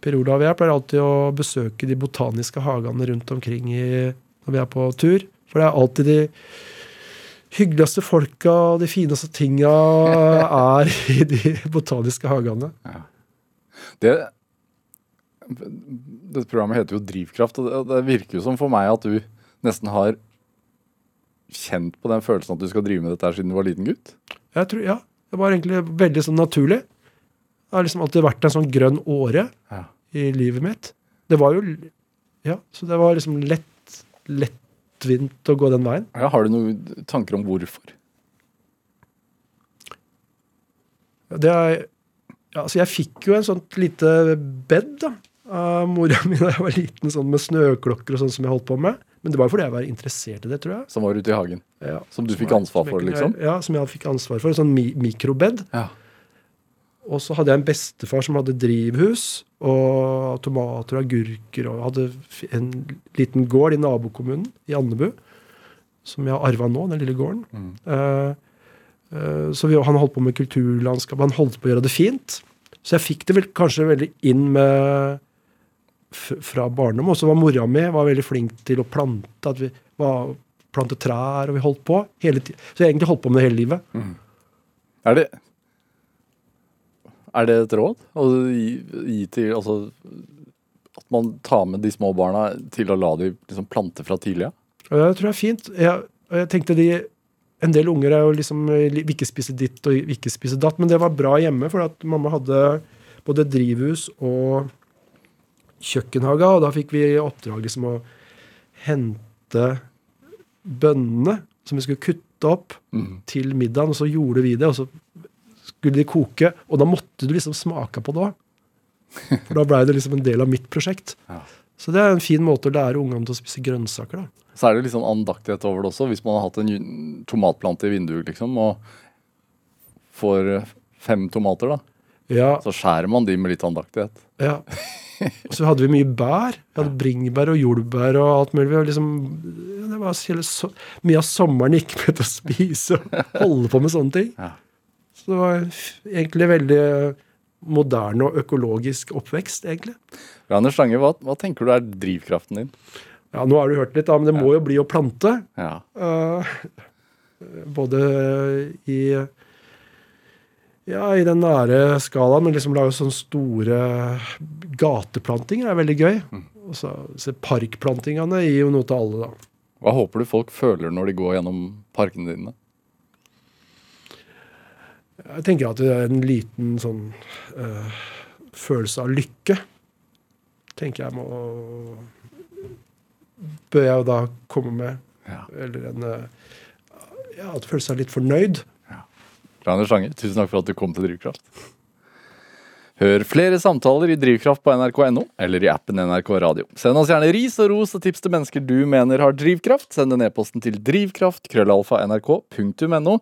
Per Olav og jeg pleier alltid å besøke de botaniske hagene rundt omkring i, når vi er på tur. For det er alltid de hyggeligste folka og de fineste tinga er i de botaniske hagene. Det, dette programmet heter jo Drivkraft, og det, det virker jo som for meg at du nesten har kjent på den følelsen at du skal drive med dette her siden du var liten gutt. Jeg tror, ja, Det var egentlig veldig sånn naturlig. Det har liksom alltid vært en sånn grønn åre Ja. i livet mitt. Det var jo Ja, så det var liksom lett, lett lettvint å gå den veien. Ja, har du noen tanker om hvorfor? Det er, ja, altså jeg fikk jo en sånt lite bed da, av mora mi da jeg var liten, sånn med snøklokker og sånn som jeg holdt på med. Men det var jo fordi jeg var interessert i det, tror jeg. Som var ute i hagen? Ja, Som du som fikk ansvar jeg for, liksom? Ja, som jeg fikk ansvar for. En sånn mi mikrobed. Ja. Og så hadde jeg en bestefar som hadde drivhus og tomater og agurker, og hadde en liten gård i nabokommunen, i Andebu, som jeg har arva nå, den lille gården. Mm. Uh, uh, så vi, han holdt på med kulturlandskap, han holdt på å gjøre det fint. Så jeg fikk det vel kanskje veldig inn med fra barndom. Og så var mora mi var veldig flink til å plante, at vi var, plante trær, og vi holdt på hele tiden. Så jeg egentlig holdt på med det hele livet. Er det Er det et råd å gi, gi til Altså at man tar med de små barna til å la de liksom plante fra tidlig av? Ja, det tror jeg er fint. Jeg, jeg tenkte de, En del unger er jo liksom vil ikke spise ditt og ikke spise datt, men det var bra hjemme, for at mamma hadde både drivhus og kjøkkenhage, og da fikk vi i oppdrag liksom å hente bønnene som vi skulle kutte opp mm. til middagen, og så gjorde vi det, og så skulle de koke, og da måtte du liksom smake på det òg. For da blei det liksom en del av mitt prosjekt. Ja. Så det er en fin måte å lære ungene til å spise grønnsaker, da. Så er det litt sånn andaktighet over det også. Hvis man har hatt en tomatplante i vinduet, liksom, og får fem tomater, da, Ja, så skjærer man de med litt andaktighet. ja. Og så hadde vi mye bær. Vi hadde bringebær og jordbær og alt mulig. Vi var liksom, det var hele, so mye av sommeren gikk med til å spise og holde på med sånne ting. Ja. Så det var egentlig veldig moderne og økologisk oppvekst, egentlig. Anders Lange, hva, hva tenker du er drivkraften din? Ja, nå har du hørt litt, da, men det må jo bli å plante. Ja. Uh, både i ja, i den nære skalaen, men liksom lage sånne store gateplantinger er veldig gøy. Og så så parkplantingene gir jo noe til alle, da. Hva håper du folk føler når de går gjennom parkene dine? Jeg tenker at det er en liten sånn eh, følelse av lykke. Tenker jeg må Bør jeg jo da komme med. Ja. Eller en eh, Ja, at føle seg litt fornøyd. Rainer Sange, tusen takk for at du kom til Drivkraft. Hør flere samtaler i Drivkraft på nrk.no eller i appen NRK Radio. Send oss gjerne ris og ros og tips til mennesker du mener har drivkraft. Send en e-posten til drivkraft.krøllalfa.nrk.no.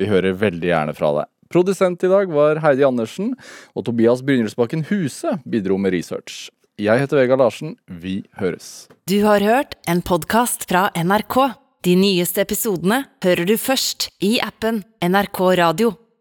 Vi hører veldig gjerne fra deg. Produsent i dag var Heidi Andersen, og Tobias Brynjulsbakken Huse bidro med research. Jeg heter Vegard Larsen. Vi høres. Du har hørt en podkast fra NRK. De nyeste episodene hører du først i appen NRK Radio.